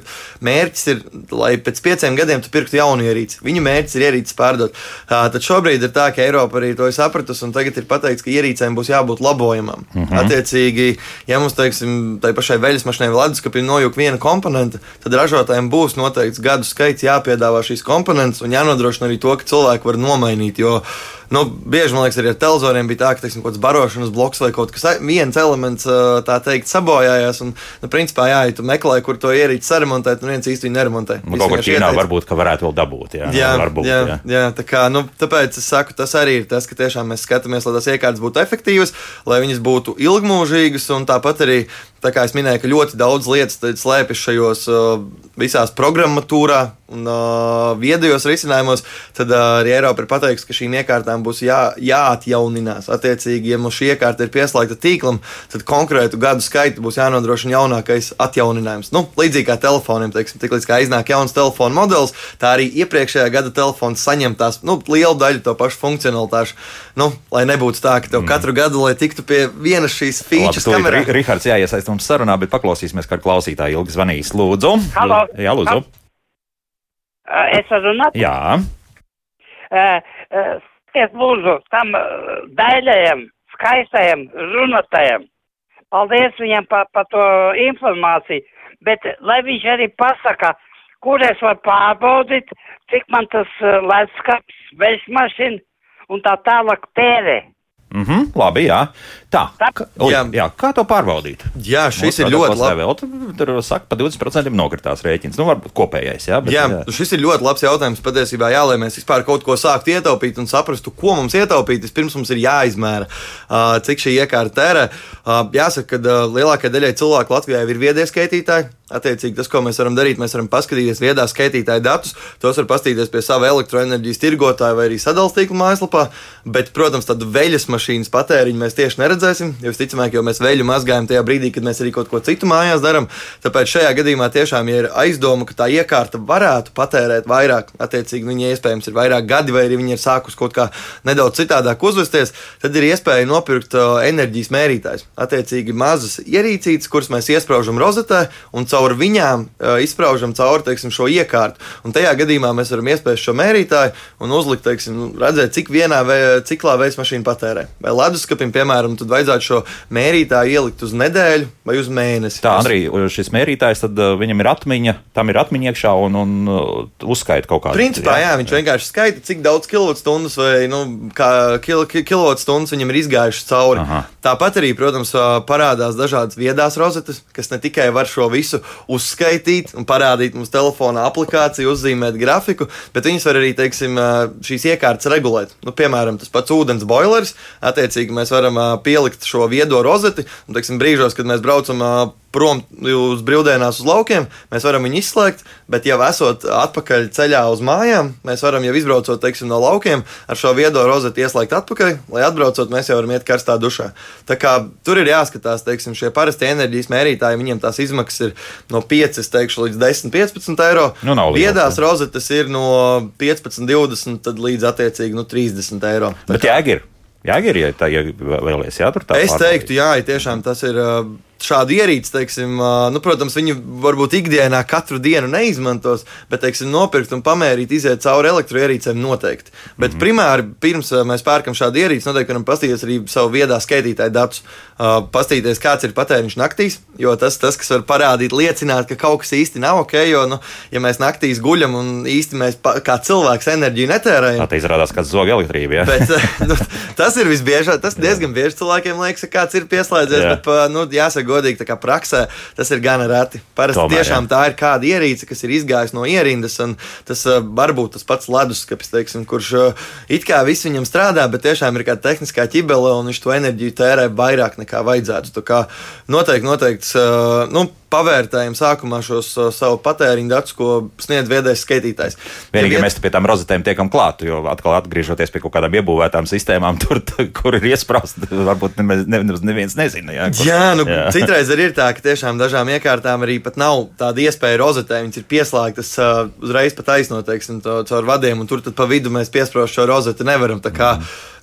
mērķis ir, lai pēc pieciem gadiem tu pirktu jaunu ierīci. Viņu mērķis ir ierīces pārdot. Tā, tad šobrīd ir tā, ka Eiropa arī to ir sapratusi, un tagad ir pateikts, ka ierīcēm būs jābūt labojamām. Uh -huh. Attiecīgi, ja mums, teiksim, tai pašai veļas mašīnai vai leduskapim nojūg viena komponente, tad ražotājiem būs noteikts gadu skaits jāpiedāvā šīs komponentes un jānodrošina arī to, ka cilvēki var nomainīt. Jo, Nu, bieži man liekas, arī ar televizoriem bija tā, ka teiksim, kaut kāds barošanas bloks vai kaut kas viens elements, tā teikt, sabojājās. Un, nu, principā, jā, ja tu meklē, kur to ierīci saremontēt, un viens īsti neremontē. Nu, kaut kur Ķīnā varbūt, ka varētu vēl dabūt. Jā, Jā, varbūt, jā, jā. jā tā kā, nu, tāpēc es saku, tas arī ir tas, ka tiešām mēs skatāmies, lai tās iekārtas būtu efektīvas, lai viņas būtu ilgmūžīgas, un tāpat arī, tā kā es minēju, ka ļoti daudz lietas slēpjas šajos uh, visās programmatūrā un uh, viedajos risinājumos, tad uh, arī Eiropa ir pateikusi, ka šīm iekārtām būs jā, jāatjauninās. Attiecīgi, ja mums šī iekārta ir pieslēgta tīklam, tad konkrētu gadu skaitu būs jānodrošina jaunākais atjauninājums. Nu, līdzīgi kā telefoniem, teiksim, tik līdz kā iznāk jauns telefona modelis, tā arī iepriekšējā gada telefons saņem tās nu, lielu daļu to pašu funkcionalitāšu. Nu, lai nebūtu tā, ka tev mm. katru gadu, lai tiktu pie vienas šīs features kamerā. Rihards jāiesaist mums sarunā, bet paklausīsimies, kā klausītāji ilgi zvanīs. Lūdzu. Halo. Jā, lūdzu. Ā, Es varu runāt? Jā. Ā, ā, Es lūdzu tam daļajam, skaistajam runātājam paldies viņam par pa to informāciju, bet lai viņš arī pasaka, kur es varu pārbaudīt, cik man tas uh, leduskapis, veļsmašina un tā tālāk tērē. Mhm, labi, jā. Tā, oj, jā. Jā. jā, kā to pārbaudīt? Jā, šis Mūsu ir ļoti labs. vēl, tur, tur saka, pa 20% nokritās rēķins. Nu, varbūt kopējais, jā. Bet, Jā, šis ir ļoti labs jautājums. Patiesībā, jā, lai mēs vispār kaut ko sāktu ietaupīt un saprastu, ko mums ietaupīt, vispirms mums ir jāizmēra, cik šī iekārta tērē. Jāsaka, ka lielākajai daļai cilvēku Latvijā ir viedie skaitītāji. Attiecīgi, tas, ko mēs varam darīt, mēs varam paskatīties viedā skaitītāju datus, tos var paskatīties pie sava elektroenerģijas tirgotāja vai arī sadalījuma mājaslapā. Bet, protams, tādu veļas mašīnas patēriņu mēs tieši neredzēsim. Jo visticamāk, jau mēs veļu mazgājam tajā brīdī, kad mēs arī kaut ko citu mājās darām. Tāpēc šajā gadījumā tiešām ja ir aizdoma, ka tā iekārta varētu patērēt vairāk. Attiecīgi, viņai iespējams ir vairāk gadi, vai arī viņa ir sākus kaut kā nedaudz citādāk uzvesties. Tad ir iespēja nopirkt enerģijas mērītājus. Attiecīgi, mazas ierīcītes, kuras mēs iesprāžam rozetē un caur viņām uh, izsprāžam cauri teiksim, šo iekārtu. Un tajā gadījumā mēs varam iespējas šo mērītāju un uzlikt, teiksim, nu, redzēt, cik vienā vē, ciklā veids mašīna patērē. Vai leduskapim, piemēram, tad vajadzētu šo mērītāju ielikt uz nedēļu vai uz mēnesi. Tā, Andrī, šis mērītājs, tad viņam ir atmiņa, tam ir atmiņa iekšā un, un uzskaita kaut kādu. Principā, jā, viņš vienkārši skaita, cik daudz kilovatstundas vai nu, kil, ki- kilovatstundas viņam ir izgājušas cauri. Aha. Tāpat arī, protams, parādās dažādas viedās rozetes, kas ne tikai var šo visu uzskaitīt un parādīt mums telefonā aplikāciju, uzzīmēt grafiku, bet viņas var arī, teiksim, šīs iekārtas regulēt. Nu, piemēram, tas pats ūdens boilers, attiecīgi mēs varam pielikt šo viedo rozeti, un, teiksim, brīžos, kad mēs braucam prom uz brīvdienās uz laukiem, mēs varam viņu izslēgt, bet jau esot atpakaļ ceļā uz mājām, mēs varam jau izbraucot teiksim, no laukiem ar šo viedo rozeti ieslēgt atpakaļ, lai atbraucot mēs jau varam iet karstā dušā. Tā kā tur ir jāskatās, teiksim, šie parastie enerģijas mērītāji, viņiem tās izmaksas ir no 5 teikšu, līdz 10, 15 eiro. Nu, nav Viedās rozetes ir no 15, 20 tad līdz attiecīgi nu, 30 eiro. Tā Bet jēga ir. Jēga ir, ja tā ja vēlies, jā, tur tā. Es pārbaudīt. teiktu, jā, ja tiešām tas ir. ā, Šādu ierīci, teiksim, nu, protams, viņi varbūt ikdienā katru dienu neizmantos, bet, teiksim, nopirkt un pamērīt, iziet cauri elektroierīcēm noteikti. Bet mm -hmm. primāri, pirms mēs pērkam šādu ierīci, noteikti varam paskatīties arī savu viedā skaitītāju datus, paskatīties, kāds ir patēriņš naktīs, jo tas, tas, kas var parādīt, liecināt, ka kaut kas īsti nav ok, jo, nu, ja mēs naktīs guļam un īsti mēs kā cilvēks enerģiju netērējam, te izrādās, ka zog elektrība. Jā. Bet, nu, tas ir visbiežāk, tas diezgan bieži cilvēkiem liekas, ka kāds ir pieslēdzies, Jā. bet, nu, jāsaka, godīgi, tā kā praksē tas ir gana reti. Parasti Tomēr, tiešām jā. tā ir kāda ierīce, kas ir izgājusi no ierindas, un tas uh, varbūt tas pats leduskapis, teiksim, kurš uh, it kā viss viņam strādā, bet tiešām ir kāda tehniskā ķibele, un viņš to enerģiju tērē vairāk nekā vajadzētu. Tā kā noteikti, noteikti, uh, nu, pavērtējam sākumā šos uh, savu patēriņu datus, ko sniedz viedais skaitītājs. Vienīgi, ja Ja mēs pie tām rozetēm tiekam klāt, jo atkal atgriežoties pie kaut kādām iebūvētām sistēmām, tur, kur ir iesprāsta, varbūt nemaz ne, ne, neviens nezina. Jā, kur, Jā, nu, jā. citreiz ir tā, ka tiešām dažām iekārtām arī pat nav tāda iespēja rozetē. Viņas ir pieslēgtas uh, uzreiz pat aizno, teiksim, to, caur vadiem, un tur tad pa vidu mēs piesprāst šo rozeti nevaram. Tā kā,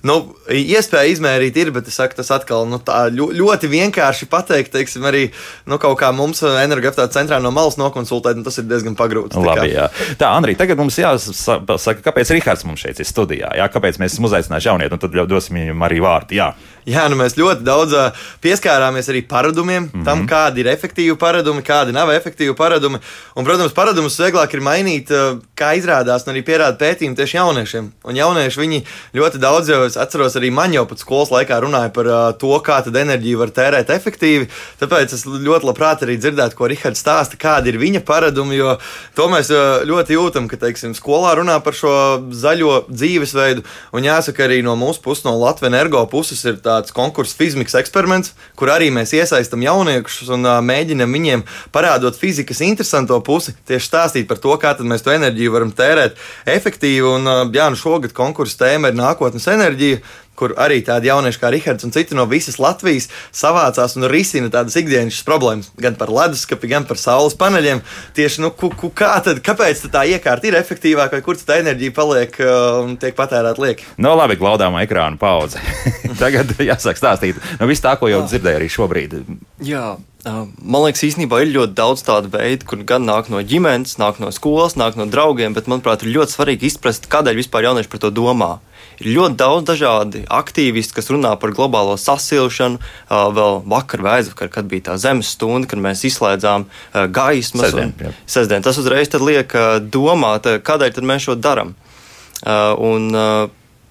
nu, iespēja izmērīt ir, bet saku, tas atkal nu, tā ļo, ļoti vienkārši pateikt, teiksim, arī nu, kaut kā mums energoefektivitātes centrā no malas nokonsultēt, un tas ir diezgan pagrūts. Tā Labi, jā. Tā, Andrī, tagad mums jāsaka, kāpēc Rihards mums šeit ir studijā. Jā, kāpēc mēs esam uzaicinājuši jaunieti, un tad jau dosim viņam arī vārdu. Jā. Jā, nu mēs ļoti daudz pieskārāmies arī paradumiem, mm. -hmm. tam, kādi ir efektīvi paradumi, kādi nav efektīvi paradumi. Un, protams, paradumus vieglāk ir mainīt, kā izrādās, un arī pierāda pētījumi tieši jauniešiem. Un jaunieši viņi ļoti daudz jau, es atceros, arī man jau pat skolas laikā runāja par to, kā tad enerģiju var tērēt efektīvi. Tāpēc es ļoti labprāt arī dzirdētu, ko Rihards stāsta, kādi ir viņa paradumi, jo to mēs ļoti jūtam, ka, teiksim, skolā runā par šo zaļo dzīvesveidu. Un jāsaka, arī no mūsu puses, no Latvijas energo puses, ir tāds konkurss fizmiks eksperiments, kur arī mēs iesaistām jauniešus un uh, mēģinam viņiem parādot fizikas interesanto pusi, tieši stāstīt par to, kā mēs to enerģiju varam tērēt efektīvi. Un, uh, jā, nu šogad konkursa tēma ir nākotnes enerģija. Kur arī tādi jaunieši kā Rahards un citi no visas Latvijas savācās un risina tādas ikdienas problēmas, gan par leduskapi, gan par saules paneļiem. Tieši nu, ku, ku, kā tad, kāpēc tad tā iekārta ir efektīvāka, vai kur tā enerģija paliek uh, un tiek patērēta lieki? No labi, glaudāmā ekrāna pauze. Tagad jāsāk stāstīt. Nu, viss tā, ko jau dzirdēju arī šobrīd. Jā, Man liekas, īstenībā ir ļoti daudz tādu veidu, kur gan nāk no ģimenes, nāk no skolas, nāk no draugiem, bet, manuprāt, ir ļoti svarīgi izprast, kādēļ vispār jaunieši par to domā. Ir ļoti daudz dažādi aktīvisti, kas runā par globālo sasilšanu. Vēl vakar vai aizvakar, kad bija tā zemes stunda, kad mēs izslēdzām gaismas. Sestdien, jā. Sestdien. Tas uzreiz liek domāt, kādēļ mēs šo darām. Un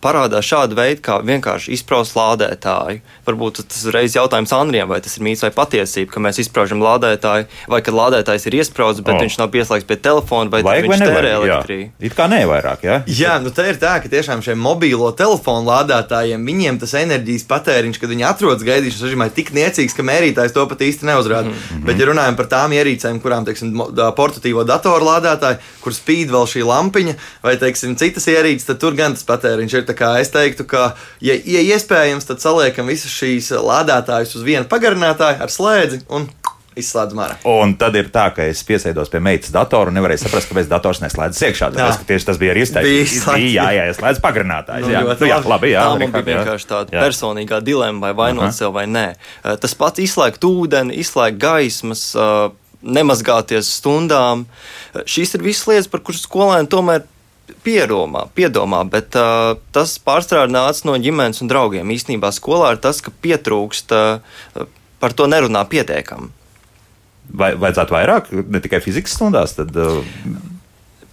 parādās šādi veidi, kā vienkārši izpraust lādētāju. Varbūt tas ir reizes jautājums Andrijam, vai tas ir mīts vai patiesība, ka mēs izpraužam lādētāju, vai kad lādētājs ir iesprausts, bet oh. viņš nav pieslēgts pie telefona, vai Vajag, viņš vai tērē elektrību. It kā nevairāk, jā. Jā, nu tā ir tā, ka tiešām šiem mobīlo telefonu lādētājiem viņiem tas enerģijas patēriņš, kad viņi atrodas gaidīšanas režīmā, ir tik niecīgs, ka mērītājs to pat īsti neuzrāda. Mm -hmm. Bet, ja runājam par tām ierīcēm, kurām, teiksim, portatīvo datoru lādētāji, kur spīd vēl šī lampiņa, vai, teiksim, citas ierīces, tad tur gan tas patēriņš ir. Es teiktu, ka, ja, ja iespējams, tad saliekam visas šīs lādētājas uz vienu pagarinātāju ar slēdzi un izslēdzam ārā. Un tad ir tā, ka es piesēdos pie meitas datora un nevarēju saprast, kāpēc dators neslēdz iekšā. Jā. Tāpēc, tieši tas bija arī izteikts. izslēgts. Jā, jā, ieslēdz pagarinātājs. Nu, jā. Nu, jā, labi. jā. tā man bija jā. vienkārši tāda Jā. personīgā dilemma, vai vainot sev vai nē. Eh, Tas pats izslēgt ūdeni, izslēgt gaismas. eh, Nemazgāties stundām. Eh, Šīs ir visas lietas, par kurām skolēni tomēr pieromā, piedomā, bet uh, tas pārstrāde nāca no ģimenes un draugiem. Īsnībā skolā ir tas, ka pietrūkst, uh, par to nerunā pietiekami. Vai vajadzētu vairāk, ne tikai fizikas stundās? Tad, uh,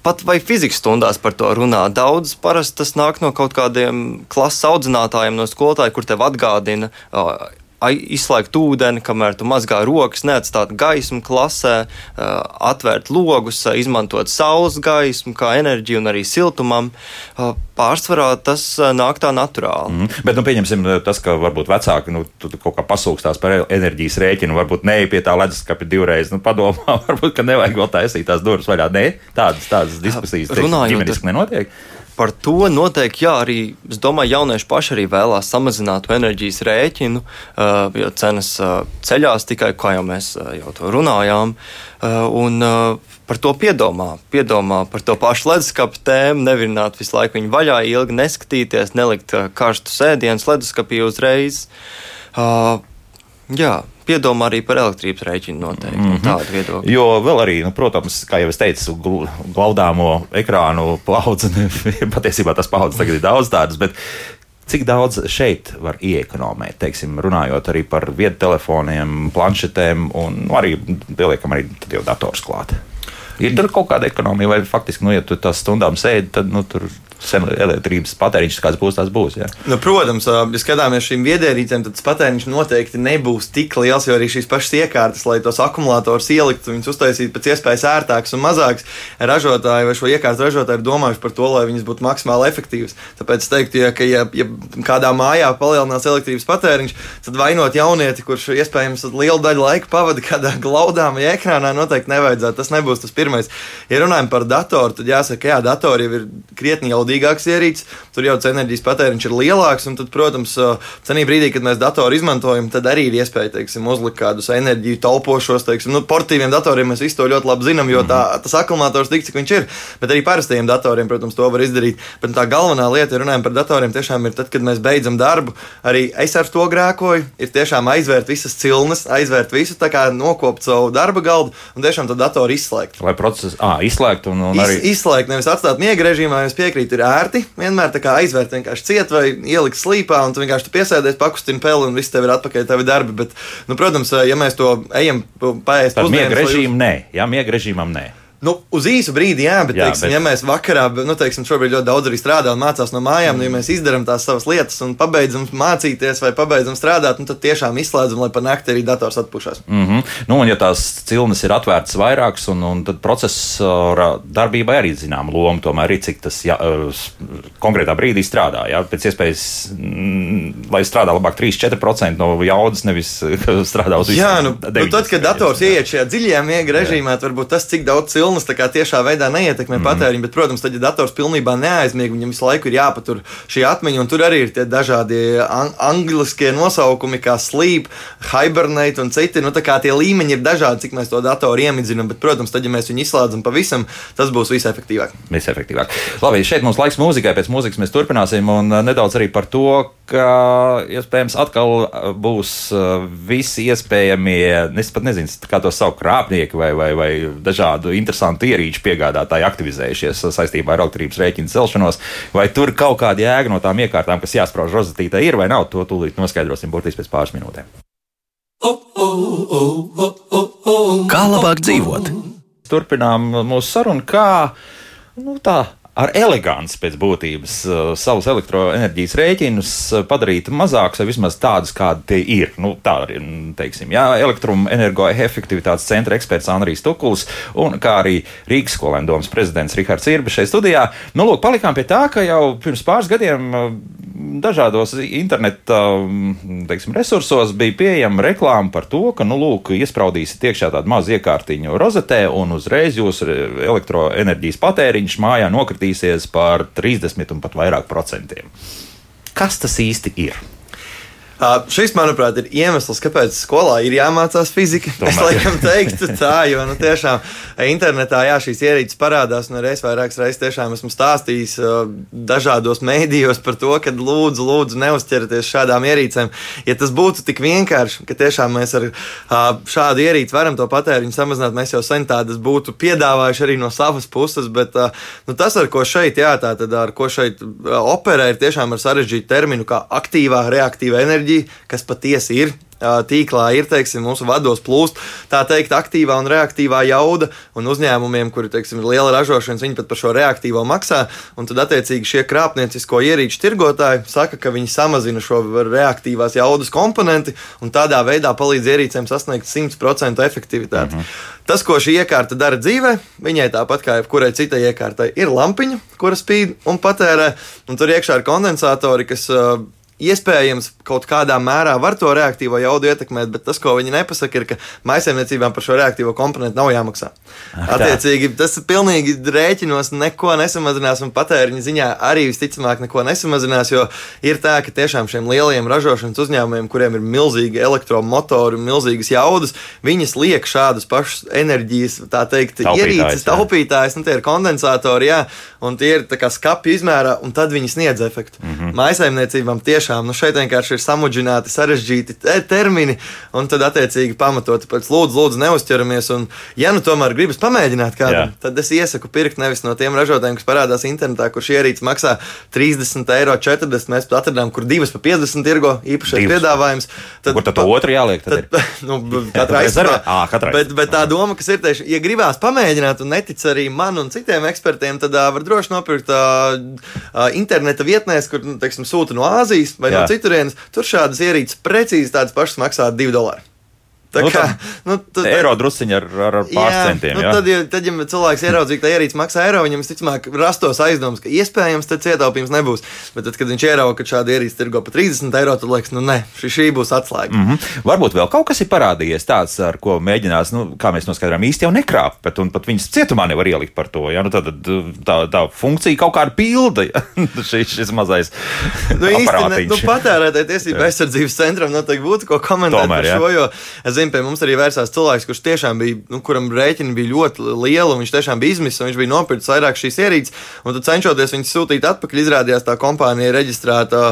Pat vai fizikas stundās par to runā. Daudz parasti tas nāk no kaut kādiem klases audzinātājiem, no skolotājiem, kur tev atgādina. Uh, Izslēgt ūdeni, kamēr tu mazgā rokas, neatstāt gaismu klasē, atvērt logus, izmantot saules gaismu kā enerģiju un arī siltumam. Pārsvarā tas nāk tā naturāli. mm. Bet, nu, pieņemsim, tas, ka varbūt vecāki nu, tu, tu kaut kā pasūkstās par enerģijas rēķinu, varbūt ne pie tā leduskapa divreiz. Nu, padomā, varbūt, ka nevajag vēl taisīt tās durvis vaļā. Nē, tādas, tādas diskusijas runājot ģimeniski nenotiek. Par to noteikti, jā, arī es domāju, jaunieši paši arī vēlās samazināt enerģijas rēķinu, uh, jo cenas uh, ceļās tikai, kā jau mēs uh, jau to runājām. Un, Par to piedomā, piedomā par to pašu leduskapa tēmu, nevirināt visu laiku viņu vaļā, ilgi neskatīties, nelikt karstu sēdienu ledusskapī uzreiz. Jā, piedomā arī par elektrības rēķinu noteikti. Mm -hmm. Tāda viedokļa. Jo vēl arī, nu, protams, kā jau es teicu, gl- glaudāmo ekrānu paudze, patiesībā tas paudzes tagad ir daudz tādas, bet cik daudz šeit var iekonomēt, teiksim, runājot arī par viedtelefoniem, planšetēm un nu, arī pieliekam arī dators klāt. Ir tur kaut kāda ekonomija, vai faktiski, nu, ja tu tās stundām sēdi, tad nu, tur elektrības patēriņš kāds būs, tas būs. Jā. Nu, protams, ja skatāmies šīm viedierīcēm, tad patēriņš noteikti nebūs tik liels, jo arī šīs pašas iekārtas, lai tos akumulators ieliktu, viņus uztaisītu pēc iespējas ērtākus un mazākus, ražotāji vai šo iekārtu ražotāji ir domājuši par to, lai viņas būtu maksimāli efektīvas. Tāpēc es teiktu, ja, ka, ja, ja kādā mājā palielinās elektrības patēriņš, tad vainot jaunieti, kurš iespējams lielu daļu laika pavada kādā glaudām vai ekrānā, noteikti nevajadzētu. Tas nebūs tas pirmais. Ja runājam par datoru, tad jāsaka, jā, datori jau ir krietni jaudīgāks ierīcis, tur jau enerģijas patēriņš ir lielāks, un tad, protams, cenī brīdī, kad mēs datoru izmantojam, tad arī ir iespēja, teiksim, uzlikt kādus enerģiju taupošos, teiksim, nu, portīviem datoriem mēs visu to ļoti labi zinām, jo tā, tas akumulators tik, cik viņš ir, bet arī parastajiem datoriem, protams, to var izdarīt. Bet tā galvenā lieta, ja runājam par datoriem, tiešām ir tad, kad mēs beidzam darbu, arī es ar to grēkoju, ir tiešām aizvērt visas cilnes, aizvērt visu, tā kā nokopt savu darba galdu un tiešām to datoru izslēgt. Lai process à, izslēgtu un, un Iz, arī. izslēgt, nevis atstāt miega režīmā, es piekrītu, ir ērti. Vienmēr tā kā aizvērt vienkārši ciet vai ielikt slīpā, un tu vienkārši tu piesēdies, pakustini peli, un viss tev ir atpakaļ tavi darbi. Bet, nu, protams, ja mēs to ejam paēst Tad miega lai uz- nē, jā, miega režīmam nē. Nu, uz īsu brīdi, jā, bet, Jā, teiksim, bet- ja mēs vakarā, nu, teiksim, šobrīd ļoti daudz arī strādā un mācās no mājām, mm. nu, ja mēs izdarām tās savas lietas un pabeidzam mācīties vai pabeidzam strādāt, nu, tad tiešām izslēdzam, lai pa nakti arī dators atpūšas. Mm -hmm. nu, un, ja tās cilnes ir atvērtas vairākas, un, un tad procesora darbībai arī zināma loma, tomēr ir cik tas jā, uh, konkrētā brīdī strādā. Jā, pēc iespējas, mm, lai strādā labāk 3-4% no jaudas, nevis strādā uz visu. Jā, nu, nu tad, kad dators ieiet šajā dziļajā miega režīmā, tad varbūt tas, cik daudz cilnu vilnas tiešā veidā neietekmē mm. patēriņu, bet, protams, tad, ja dators pilnībā neaizmieg, viņam visu laiku ir jāpatur šī atmiņa, un tur arī ir tie dažādi ang angliskie nosaukumi, kā sleep, hibernate un citi. Nu, tie līmeņi ir dažādi, cik mēs to datoru iemidzinām, bet, protams, tad, ja mēs viņu izslēdzam pavisam, tas būs visefektīvāk. Visefektīvāk. Labi, šeit mums laiks mūzikai, pēc mūzikas mēs turpināsim un nedaudz arī par to, ka iespējams atkal būs visi iespējamie, es pat nezinu, kā to sauc, krāpnieki vai, vai, vai dažādu interesantu ierīču piegādātāji aktivizējušies saistībā ar elektrības rēķinu celšanos, vai tur kaut kāda jēga no tām iekārtām, kas jāsprauž rozetītē, ir vai nav, to tūlīt noskaidrosim burtiski pēc pāris minūtēm. Kā labāk dzīvot? Turpinām mūsu sarunu, kā nu, tā ar eleganci pēc būtības uh, savus elektroenerģijas rēķinus uh, padarīt mazākus, vai vismaz tādus, kādi tie ir. Nu, tā ir, teiksim, jā, elektroenergoefektivitātes centra eksperts Andrijs Tukuls un kā arī Rīgas skolēnu domas prezidents Rihards Irba šeit studijā. Nu, lūk, palikām pie tā, ka jau pirms pāris gadiem uh, dažādos interneta teiksim, resursos bija pieejama reklāma par to, ka, nu, lūk, iespraudīsiet iekšā tādu mazu iekārtiņu rozetē un uzreiz jūsu elektroenerģijas patēriņš mājā nokritīsies par 30 un pat vairāk procentiem. Kas tas īsti ir? Šis, manuprāt, ir iemesls, kāpēc skolā ir jāmācās fizika. Tomēr. Es laikam teiktu tā, jo nu, tiešām internetā jā, šīs ierīces parādās. Un arī es vairākas reizes tiešām esmu stāstījis uh, dažādos mēdījos par to, ka lūdzu, lūdzu neuzķerieties šādām ierīcēm. Ja tas būtu tik vienkārši, ka tiešām mēs ar šādu ierīci varam to patēriņu samazināt, mēs jau sen tādas būtu piedāvājuši arī no savas puses. Bet nu, tas, ar ko šeit, jā, tā tad ar ko šeit operē, ir tiešām ar sarežģītu terminu, kā aktīvā reaktīva enerģija enerģija, kas patiesi ir tīklā ir teiksim, mūsu vados plūst tā teikt, aktīvā un reaktīvā jauda. Un uzņēmumiem, kuri teiksim, ir liela ražošana, viņi pat par šo reaktīvo maksā. Un tad, attiecīgi, šie krāpniecisko ierīču tirgotāji saka, ka viņi samazina šo reaktīvās jaudas komponenti un tādā veidā palīdz ierīcēm sasniegt 100% efektivitāti. -hmm. Tas, ko šī iekārta dara dzīvē, viņai tāpat kā jebkurai citai iekārtai, ir lampiņa, kura spīd un patērē, un tur iekšā ir kondensatori, kas uh, Iespējams, kaut kādā mērā var to reaktīvo jaudu ietekmēt, bet tas, ko viņi nepasaka, ir, ka maisaimniecībām par šo reaktīvo komponentu nav jāmaksā. Ak, Attiecīgi, tas pilnīgi rēķinos neko nesamazinās, un patēriņa ziņā arī visticamāk neko nesamazinās, jo ir tā, ka tiešām šiem lielajiem ražošanas uzņēmumiem, kuriem ir milzīgi elektromotori un milzīgas jaudas, viņas liek šādus pašus enerģijas, tā teikt, ierīces, taupītājs, nu, tie ir kondensatori, jā, un tie ir skapju izmērā, un tad viņi sniedz efektu. Mm -hmm. Maisaimniecībām tieši tiešām nu, šeit vienkārši ir samudžināti, sarežģīti termini, un tad attiecīgi pamatoti pēc lūdzu, lūdzu, neuzķeramies. Un, ja nu tomēr gribas pamēģināt kādu, Jā. tad es iesaku pirkt nevis no tiem ražotājiem, kas parādās internetā, kur šī ierīce maksā 30 eiro, 40. Mēs pat atradām, kur divas pa 50 tirgo īpašais piedāvājums. Tad, kur tad to otru jāliek? Tad, tad, nu, katrā izsarā. Bet, bet tā doma, kas ir tieši, ja gribās pamēģināt un netic arī man un citiem ekspertiem, tad uh, var droši nopirkt uh, uh, interneta vietnēs, kur, nu, teiksim, sūta no Āzijas vai Jā. no citurienes, tur šādas ierīces precīzi tādas pašas maksā 2 dolāri. Tā nu, kā nu, tad, eiro drusciņā ar, ar pāris centiem. Nu, tad, ja, tad, ja cilvēks ieraudzīja, ka tā ierīce maksā eiro, viņam visticamāk rastos aizdoms, ka iespējams tāds ietaupījums nebūs. Bet tad, kad viņš ierauga, ka šāda ierīce tirgo par 30 eiro, tad liekas, nu nē, šī, šī būs atslēga. Mm -hmm. Varbūt vēl kaut kas ir parādījies tāds, ar ko mēģinās, nu, kā mēs noskaidrojam, īsti jau nekrāpt, bet pat viņas cietumā nevar ielikt par to. Ja? Nu, tad, tā, tā funkcija kaut kāda pilda, ja? šis, šis mazais. nu, īsti, ne, nu, patērētāja tiesība aizsardzības centram noteikti būtu ko komentēt Tomēr, par šo. Jo, zinu, pie mums arī vērsās cilvēks, kurš tiešām bija, nu, kuram rēķini bija ļoti lieli, un viņš tiešām bija izmisis, un viņš bija nopircis vairāk šīs ierīces. Un tad cenšoties viņus sūtīt atpakaļ, izrādījās tā kompānija reģistrēta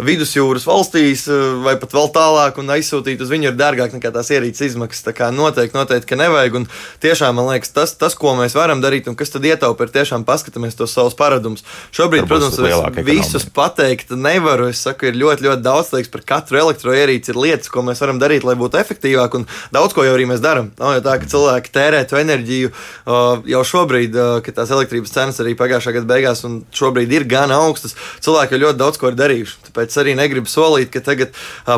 vidusjūras valstīs vai pat vēl tālāk, un aizsūtīt uz viņu ir dārgāk nekā tās ierīces izmaksas. Tā kā noteikti, noteikti, ka nevajag. Un tiešām man liekas, tas, tas, ko mēs varam darīt, un kas tad ietaupa, ir tiešām paskatāmies tos savus paradumus. Šobrīd, protams, es visus pateikt nevaru. Es saku, ir ļoti, ļoti daudz liekas par katru elektroierīci, ir lietas, ko mēs varam darīt, lai būtu efektīvāk. Un daudz ko jau arī mēs darām. Nav jau tā, ka cilvēki tērē to enerģiju jau šobrīd, kad tās elektrības cenas arī pagājušā gada beigās un šobrīd ir gan augstas. Cilvēki jau ļoti daudz ko ir darījuši. Tāpēc arī negribu solīt, ka tagad,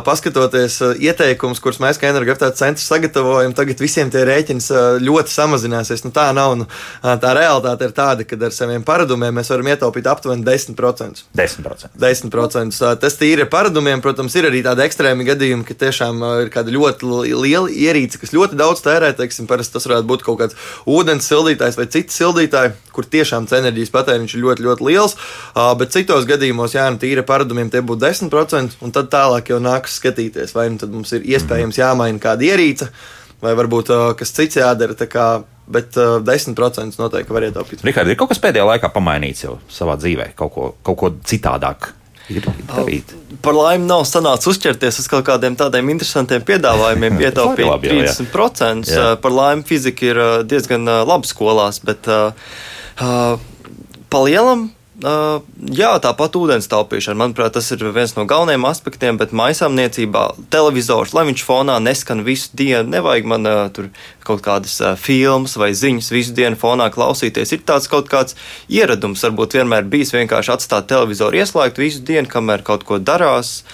paskatoties ieteikumus, kurus mēs kā energoefektivitātes centrs sagatavojam, tagad visiem tie rēķini ļoti samazināsies. Nu, tā nav. Nu, tā realitāte ir tāda, ka ar saviem paradumiem mēs varam ietaupīt aptuveni 10%. 10%. 10%. Tas tīri ar paradumiem, protams, ir arī tādi ekstrēmi gadījumi, ka tiešām ir kāda ļoti liela ierīce, kas ļoti daudz tērē. Teiksim, tas varētu būt kaut kāds ūdens sildītājs vai cits sildītājs, kur tiešām tas enerģijas patēriņš ir ļoti, ļoti liels. Bet citos gadījumos, jā, nu, tīra paradumiem tie būtu 10%, un tad tālāk jau nāks skatīties, vai nu tad mums ir iespējams jāmaina kāda ierīce, vai varbūt kas cits jādara. Bet uh, 10% noteikti var ietaupīt. Rikārd, ir kaut kas pēdējā laikā pamainīts jau savā dzīvē, kaut ko, kaut ko citādāk. Ir darīt. Par laimi nav sanācis uzķerties uz kaut kādiem tādiem interesantiem piedāvājumiem, ietaupīt labi jau, jā. 30%. Jā. Jā. Par laimi fizika ir uh, diezgan uh, laba skolās, bet uh, pa lielam. Uh, jā, tāpat ūdens taupīšana, manuprāt, tas ir viens no galvenajiem aspektiem, bet maisaimniecībā televizors, lai viņš fonā neskan visu dienu, nevajag man tur kaut kādas filmas vai ziņas visu dienu fonā klausīties. Ir tāds kaut kāds ieradums, varbūt vienmēr bijis vienkārši atstāt televizoru ieslēgtu visu dienu, kamēr kaut ko darās,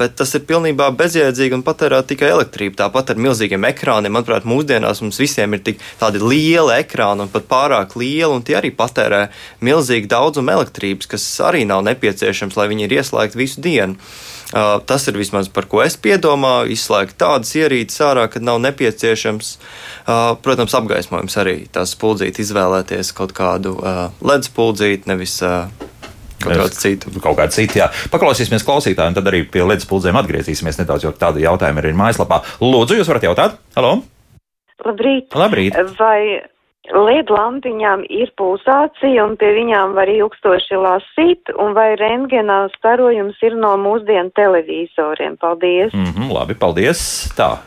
bet tas ir pilnībā bezjēdzīgi un patērē tikai elektrību. Tāpat ar milzīgiem ekrāniem, manuprāt, mūsdienās mums visiem ir tik tādi lieli ekrāni un pat pārāk lieli, un tie arī patērē milzīgi daudzumu elektrības, kas arī nav nepieciešams, lai viņi ir ieslēgti visu dienu. Uh, tas ir vismaz par ko es piedomāju, izslēgt tādas ierīces ārā, kad nav nepieciešams. Uh, protams, apgaismojums arī tās spuldzīti izvēlēties kaut kādu uh, LED spuldzīti, nevis kaut kādu citu. Kaut kāda cita, jā. Paklausīsimies klausītājiem, un tad arī pie līdz puldzēm atgriezīsimies nedaudz, jo tādi jautājumi arī ir mājaslapā. Lūdzu, jūs varat jautāt? Halo! Labrīt! Labrīt! Vai LED lampiņām ir pulsācija un pie viņām var ilgstoši lasīt, un vai rentgenā starojums ir no mūsdienu televizoriem? Paldies! Mm -hmm, labi, paldies! Tā.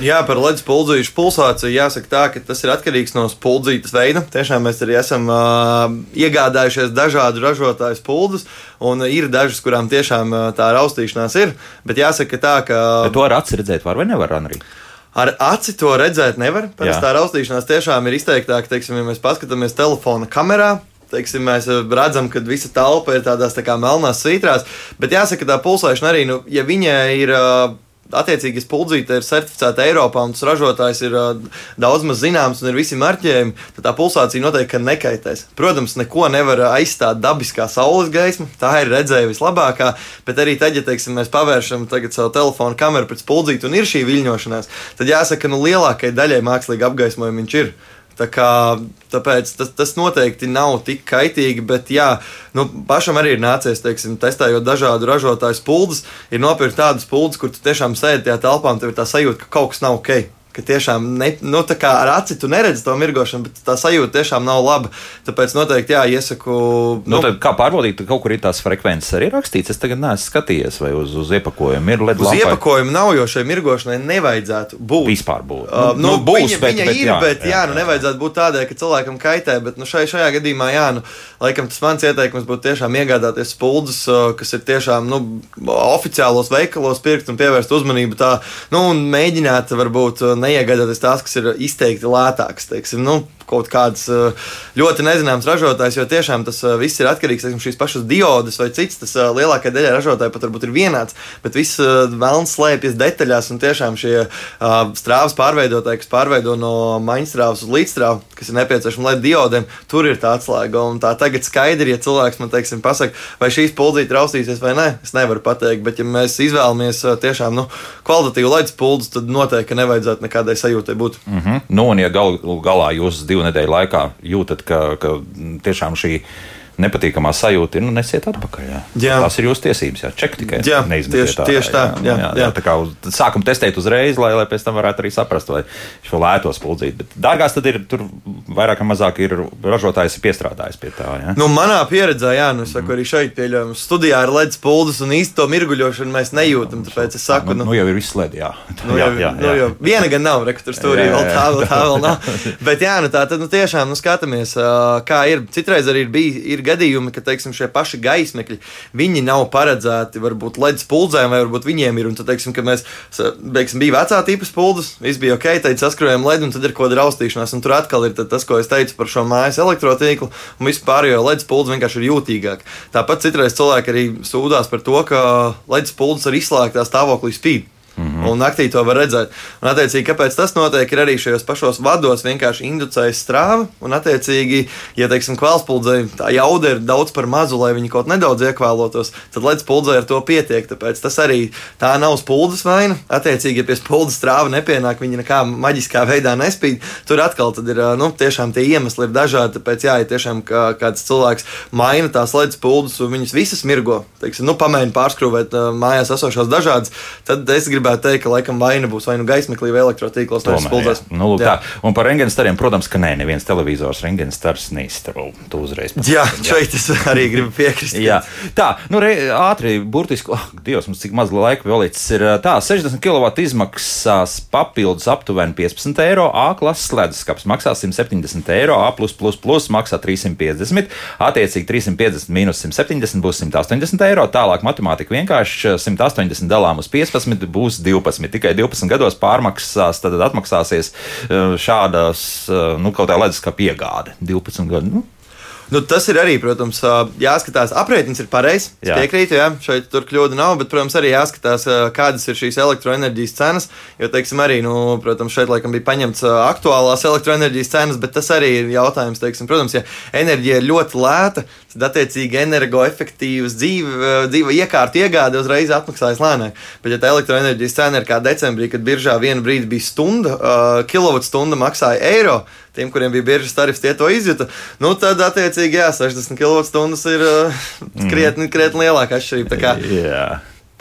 Jā, par ledus puldzīšu pulsāciju jāsaka tā, ka tas ir atkarīgs no spuldzītas veida. Tiešām mēs arī esam uh, iegādājušies dažādu ražotāju spuldus, un ir dažas, kurām tiešām uh, tā raustīšanās ir. Bet jāsaka tā, ka. Bet to ar aci redzēt var vai nevar, Anri? Ar aci to redzēt nevar. Parasti tā raustīšanās tiešām ir izteiktāka, teiksim, ja mēs paskatāmies telefona kamerā. Teiksim, mēs redzam, ka visa telpa ir tādās tā kā melnās svītrās, bet jāsaka, tā pulsēšana arī, nu, ja viņai ir ā, attiecīgi spuldzīte ir certificēta Eiropā un tas ražotājs ir ā, daudz maz zināms un ir visi marķējumi, tad tā pulsācija noteikti ka nekaitēs. Protams, neko nevar aizstāt dabiskā saules gaisma, tā ir redzēja vislabākā, bet arī tad, ja teiksim, mēs pavēršam savu telefonu kameru pret spuldzīti un ir šī viļņošanās, tad jāsaka, nu lielākajai daļai mākslīgi apgaismojumi viņš ir. Tā kā, tāpēc tas, tas noteikti nav tik kaitīgi, bet jā, nu, pašam arī ir nācies, teiksim, testējot dažādu ražotāju spuldzes, ir nopirkt tādas spuldzes, kur tu tiešām sēdi tajā telpā un tev ir tā sajūta, ka kaut kas nav ok. Ka tiešām ne, nu, ar aci tu neredzi to mirgošanu, bet tā sajūta tiešām nav laba. Tāpēc noteikti jā, iesaku. Nu, tad kā pārbaudīt, ka kaut kur ir tās frekvences arī rakstīts? Es tagad neesmu skatījies, vai uz, uz iepakojumu ir LED Uz lampai. iepakojumu nav, jo šai mirgošanai nevajadzētu būt. Vispār būt. Uh, nu, būs, viņa, bet, viņa bet, ir, jā, bet jā, jā, nu, nevajadzētu būt tādai, ka cilvēkam kaitē. Bet nu, šai, šajā gadījumā, jā, nu, laikam tas mans ieteikums būtu tiešām iegādāties spuldzes, uh, kas ir tiešām nu, oficiālos veikalos, pirkt un pievērst uzmanību tā, nu, un mēģināt varbūt uh, neiegādāties tās, kas ir izteikti lētākas. Teiksim, nu, kaut kāds uh, ļoti nezināms ražotājs, jo tiešām tas uh, viss ir atkarīgs no šīs pašas diodes vai cits. Tas uh, lielākajai daļai ražotāji pat varbūt ir vienāds, bet viss vēlams slēpjas detaļās. Un tiešām šie strāvas pārveidotāji, kas pārveido no maņstrāvas uz līdzstrāvu, kas ir nepieciešama lai diodēm, tur ir tā atslēga. Un tā tagad skaidri, ja cilvēks man teiksim, pasaka, vai šīs puldzīte raustīsies vai nē, es nevaru pateikt. Bet, ja mēs izvēlamies tiešām nu, kvalitatīvu laidas puldus, tad noteikti nevajadzētu nekādai sajūtai būt. Mm -hmm. Nu, un ja gal, galā jūs divu nedēļu laikā jūtat, ka, ka tiešām šī nepatīkamā sajūta ir, nu, nesiet atpakaļ. Jā. Jā. Tas ir jūsu tiesības, jā, ček tikai. Jā, neizmetiet tieši- tieši tā, jā, jā, jā, jā. tā kā uz, sākam testēt uzreiz, lai, lai pēc tam varētu arī saprast, vai šo lēto spuldzīti. Bet dārgās tad ir, tur vairāk vai mazāk ir ražotājs piestrādājis pie tā. Jā. Nu, manā pieredzē, jā, nu, saku, arī šeit pieļaujam. Studijā ir ledus pūlis un īsti to mirguļošanu mēs nejūtam. Tāpēc es saku, nu, nu, jau ir viss slēdz, jā. Nu, jā, jau, jā, nu, jau viena gan nav, re, tur stūrī Jā, vēl jā, tā, jā. vēl tā vēl nav. Bet jā, nu tā tad nu, tiešām nu, skatāmies, kā ir. Citreiz arī ir, bij, ir gadījumi, ka teiksim, šie paši gaismekļi, viņi nav paredzēti varbūt ledus puldzēm, vai varbūt viņiem ir. Un tad, teiksim, ka mēs, teiksim, bija vecā tipa spuldzes, viss bija ok, tad saskrējām ledu, un tad ir kaut kāda raustīšanās. Un tur atkal ir tas, ko es teicu par šo mājas elektrotīklu, un vispār jau ledus puldze vienkārši ir jūtīgāk. Tāpat citreiz cilvēki arī sūdzās par to, ka ledus puldze ar izslēgtā stāvoklī spīd. Mm -hmm. Un naktī to var redzēt. Un, attiecīgi, kāpēc tas notiek, ir arī šajos pašos vados vienkārši inducējas strāva. Un, attiecīgi, ja, teiksim, kvēlspuldzei tā jauda ir daudz par mazu, lai viņi kaut nedaudz iekvēlotos, tad ledus puldzei ar to pietiek. Tāpēc tas arī tā nav spuldzes vaina. Attiecīgi, ja pie spuldzes strāva nepienāk, viņi nekā maģiskā veidā nespīd. Tur atkal ir nu, tiešām tie iemesli ir dažādi. Tāpēc, jā, ja tiešām kā, kāds cilvēks maina tās ledus puldzes un viņas visas mirgo, teiksim, nu, pamēģina pārskrūvēt mājās esošās dažādas, tad es gribētu teikt, ka laikam vaina būs vai nu gaismeklī, vai elektrotīklos, spuldzēs. Nu, lūk, tā. Un par rengēnu stariem, protams, ka nē, neviens televizors rengēnu stars neizstrāv. Tu uzreiz. Jā, šeit es arī gribu piekrist. jā, tā, nu, re, ātri, burtiski, oh, Dievs, mums cik maz laika vēl līdz ir tā, 60 kW izmaksās papildus aptuveni 15 eiro, A klases leduskapis maksā 170 eiro, A maksā 350, attiecīgi 350 mīnus 170 būs 180 eiro, tālāk matemātika vienkārši 180 dalām uz 15 būs 12. Tikai 12 gados pārmaksās, tad atmaksāsies eh, šādas, eh, nu, kaut kā leduskapa iegāde. 12 gadu. Nu, Nu, tas ir arī, protams, jāskatās. Aprēķins ir pareizs. Jā. Piekrītu, jā, šeit tur kļūda nav, bet, protams, arī jāskatās, kādas ir šīs elektroenerģijas cenas. Jo, teiksim, arī, nu, protams, šeit laikam bija paņemts aktuālās elektroenerģijas cenas, bet tas arī ir jautājums, teiksim, protams, ja enerģija ir ļoti lēta, tad, attiecīgi, energoefektīvas dzīve, dzīve iekārta iegāde uzreiz atmaksājas lēnāk. Bet, ja tā elektroenerģijas cena ir kā decembrī, kad biržā vienu brīdi bija stunda, uh, kilovatstunda maksāja eiro, tiem, kuriem bija biržas tarifs, tie to izjuta. Nu, tad, attiecīgi, jā, 60 kWh ir uh, krietni, krietni lielāka atšķirība.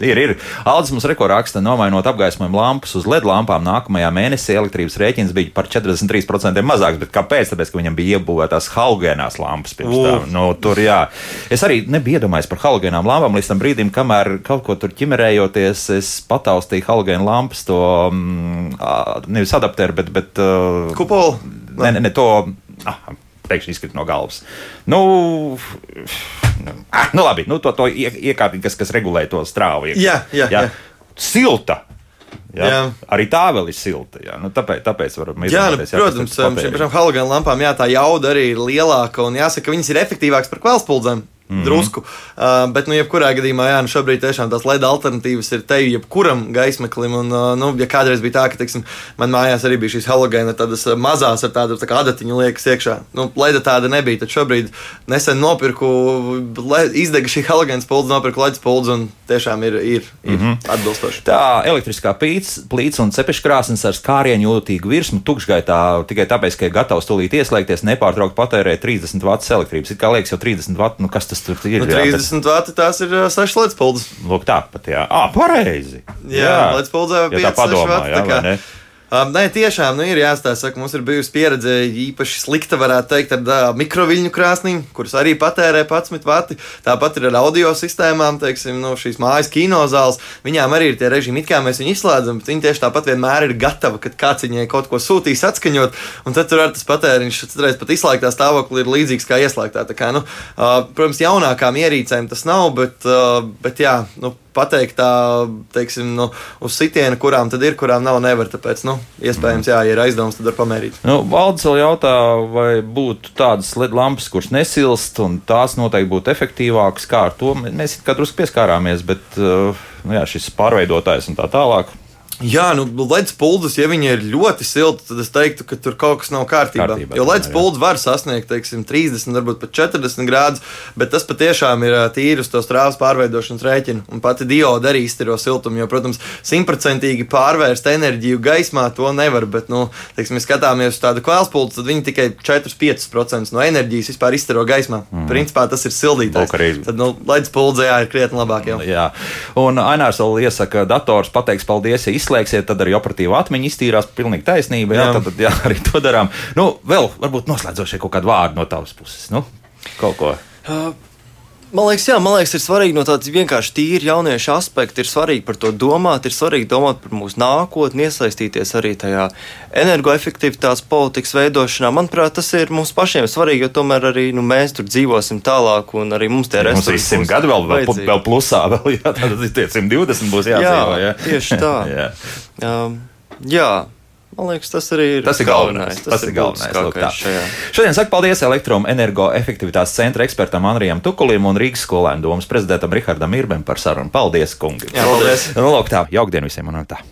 Ir, ir. Aldis mums rekorraksta, nomainot apgaismojumu lampas uz LED lampām, nākamajā mēnesī elektrības rēķins bija par 43% mazāks. Bet kāpēc? Tāpēc, ka viņam bija iebūvētās halogēnās lampas pirms tam. Nu, tur, jā. Es arī nebiju iedomājies par halogēnām lampām līdz tam brīdim, kamēr kaut ko tur ķimerējoties, es pataustīju halogēnu lampas, to mm, nevis adapteru, bet. bet Kupolu? Ne, ne, ne to. Ah, pēkšņi izkrīt no galvas. Nu, ah, nu labi, nu, to, to iekārti, kas, kas regulē to strāvu. Jā, jā, jā. jā. Silta. Ja? Jā. Arī tā vēl ir silta. Jā. Nu, tāpēc, tāpēc varam izdarīt. Nu, protams, šīm pašām halogēnu lampām jā, tā jauda arī ir lielāka un jāsaka, viņas ir efektīvākas par kvēlspuldzēm. Mm -hmm. Drusku. Uh, bet, nu, jebkurā gadījumā, jā, nu, šobrīd tiešām tās LED alternatīvas ir te jebkuram gaismeklim. Un, uh, nu, ja kādreiz bija tā, ka, teiksim, man mājās arī bija šīs halogēna, tādas mazās ar tādu tā adatiņu liekas iekšā. Nu, LED tāda nebija. Tad šobrīd nesen nopirku, LED, izdega šī halogēna spuldzes, nopirku LED spuldzes un tiešām ir, ir, ir mm -hmm. atbilstoši. Tā elektriskā plīts un cepeškrāsnes ar skārienu jūtīgu virsmu tukšgaitā tikai tāpēc, ka ir gatavs tūlīt ieslēgties, nepārtraukti patērē 30 wattus elektrības. It kā liekas, jau 30 wattu, nu kas tas tur ir. Nu, 30 vati tās ir 6 līdz puldzes. Lūk, tā pat, jā. Ah, pareizi. Jā, jā. puldzē 5 ja vati. Jā, tā kā, Um, nē, tiešām nu, ir jāstāsta, ka mums ir bijusi pieredze īpaši slikta, varētu teikt, ar uh, mikroviļņu krāsnīm, kuras arī patērē 11 vati. Tāpat ir ar audio sistēmām, teiksim, nu, šīs mājas kinozāles. Viņām arī ir tie režīmi, kā mēs viņu izslēdzam, bet viņi tieši tāpat vienmēr ir gatavi, kad kāds viņai kaut ko sūtīs atskaņot, un tad tur ar tas patēriņš, citreiz pat izslēgtā stāvoklī ir līdzīgs kā ieslēgtā. Tā kā, nu, uh, protams, jaunākām ierīcēm tas nav, bet, uh, bet jā, nu, pateikt tā, teiksim, nu, uz sitienu, kurām tad ir, kurām nav, nevar. Tāpēc, nu, iespējams, jā, ja ir aizdoms, tad var pamērīt. Nu, Valdis vēl jautā, vai būtu tādas lampas, kuras nesilst, un tās noteikti būtu efektīvākas. Kā ar to mēs kā drusku pieskārāmies, bet uh, nu, jā, šis pārveidotājs un tā tālāk. Jā, nu, ledus puldzes, ja viņi ir ļoti silti, tad es teiktu, ka tur kaut kas nav kārtībā. kārtībā jo ledus puldzes var sasniegt, teiksim, 30, varbūt pat 40 grādus, bet tas patiešām ir tīri uz to strāvas pārveidošanas rēķinu. Un pati dioda arī iztiro siltumu, jo, protams, simtprocentīgi pārvērst enerģiju gaismā to nevar. Bet, nu, teiksim, ja skatāmies uz tādu kvēlspuldu, tad viņi tikai 4-5% no enerģijas vispār iztiro gaismā. Mm. Principā tas ir sildītājs. Tad, nu, ledus puldzē jā, ir krietni labāk. Jau. Jā, un Ainārs vēl iesaka, dators pateiks paldies, ja izslēgsiet, tad arī operatīva atmiņa iztīrās. Pilnīgi taisnība. Jā, jā. Tad, tad jā, arī to darām. Nu, vēl varbūt noslēdzošie kaut kādu vārdu no tavas puses. Nu, kaut ko. Uh. Man liekas, jā, man liekas, ir svarīgi no tādas vienkārši tīri jauniešu aspekta. Ir svarīgi par to domāt, ir svarīgi domāt par mūsu nākotni, iesaistīties arī tajā energoefektivitātes politikas veidošanā. Manuprāt, tas ir mums pašiem svarīgi, jo tomēr arī nu, mēs tur dzīvosim tālāk, un arī mums tie resursi. Mums ir simt gadi vēl, vēl, vēl plusā, vēl, jā, tad tie 120 būs jādzīvo. Jā, jā. tieši tā. jā. Um, jā. Man liekas, tas arī ir Tas ir galvenais. Tas ir galvenais. būtiskākais šajā. Šodien saku paldies elektroenergoefektivitātes centra ekspertam Andrijam Tukulim un Rīgas skolēnu domas prezidentam Rihardam Irbem par sarunu. Paldies, kungi! Jā, paldies. Nu, lūk tā, jaukdien visiem man tā!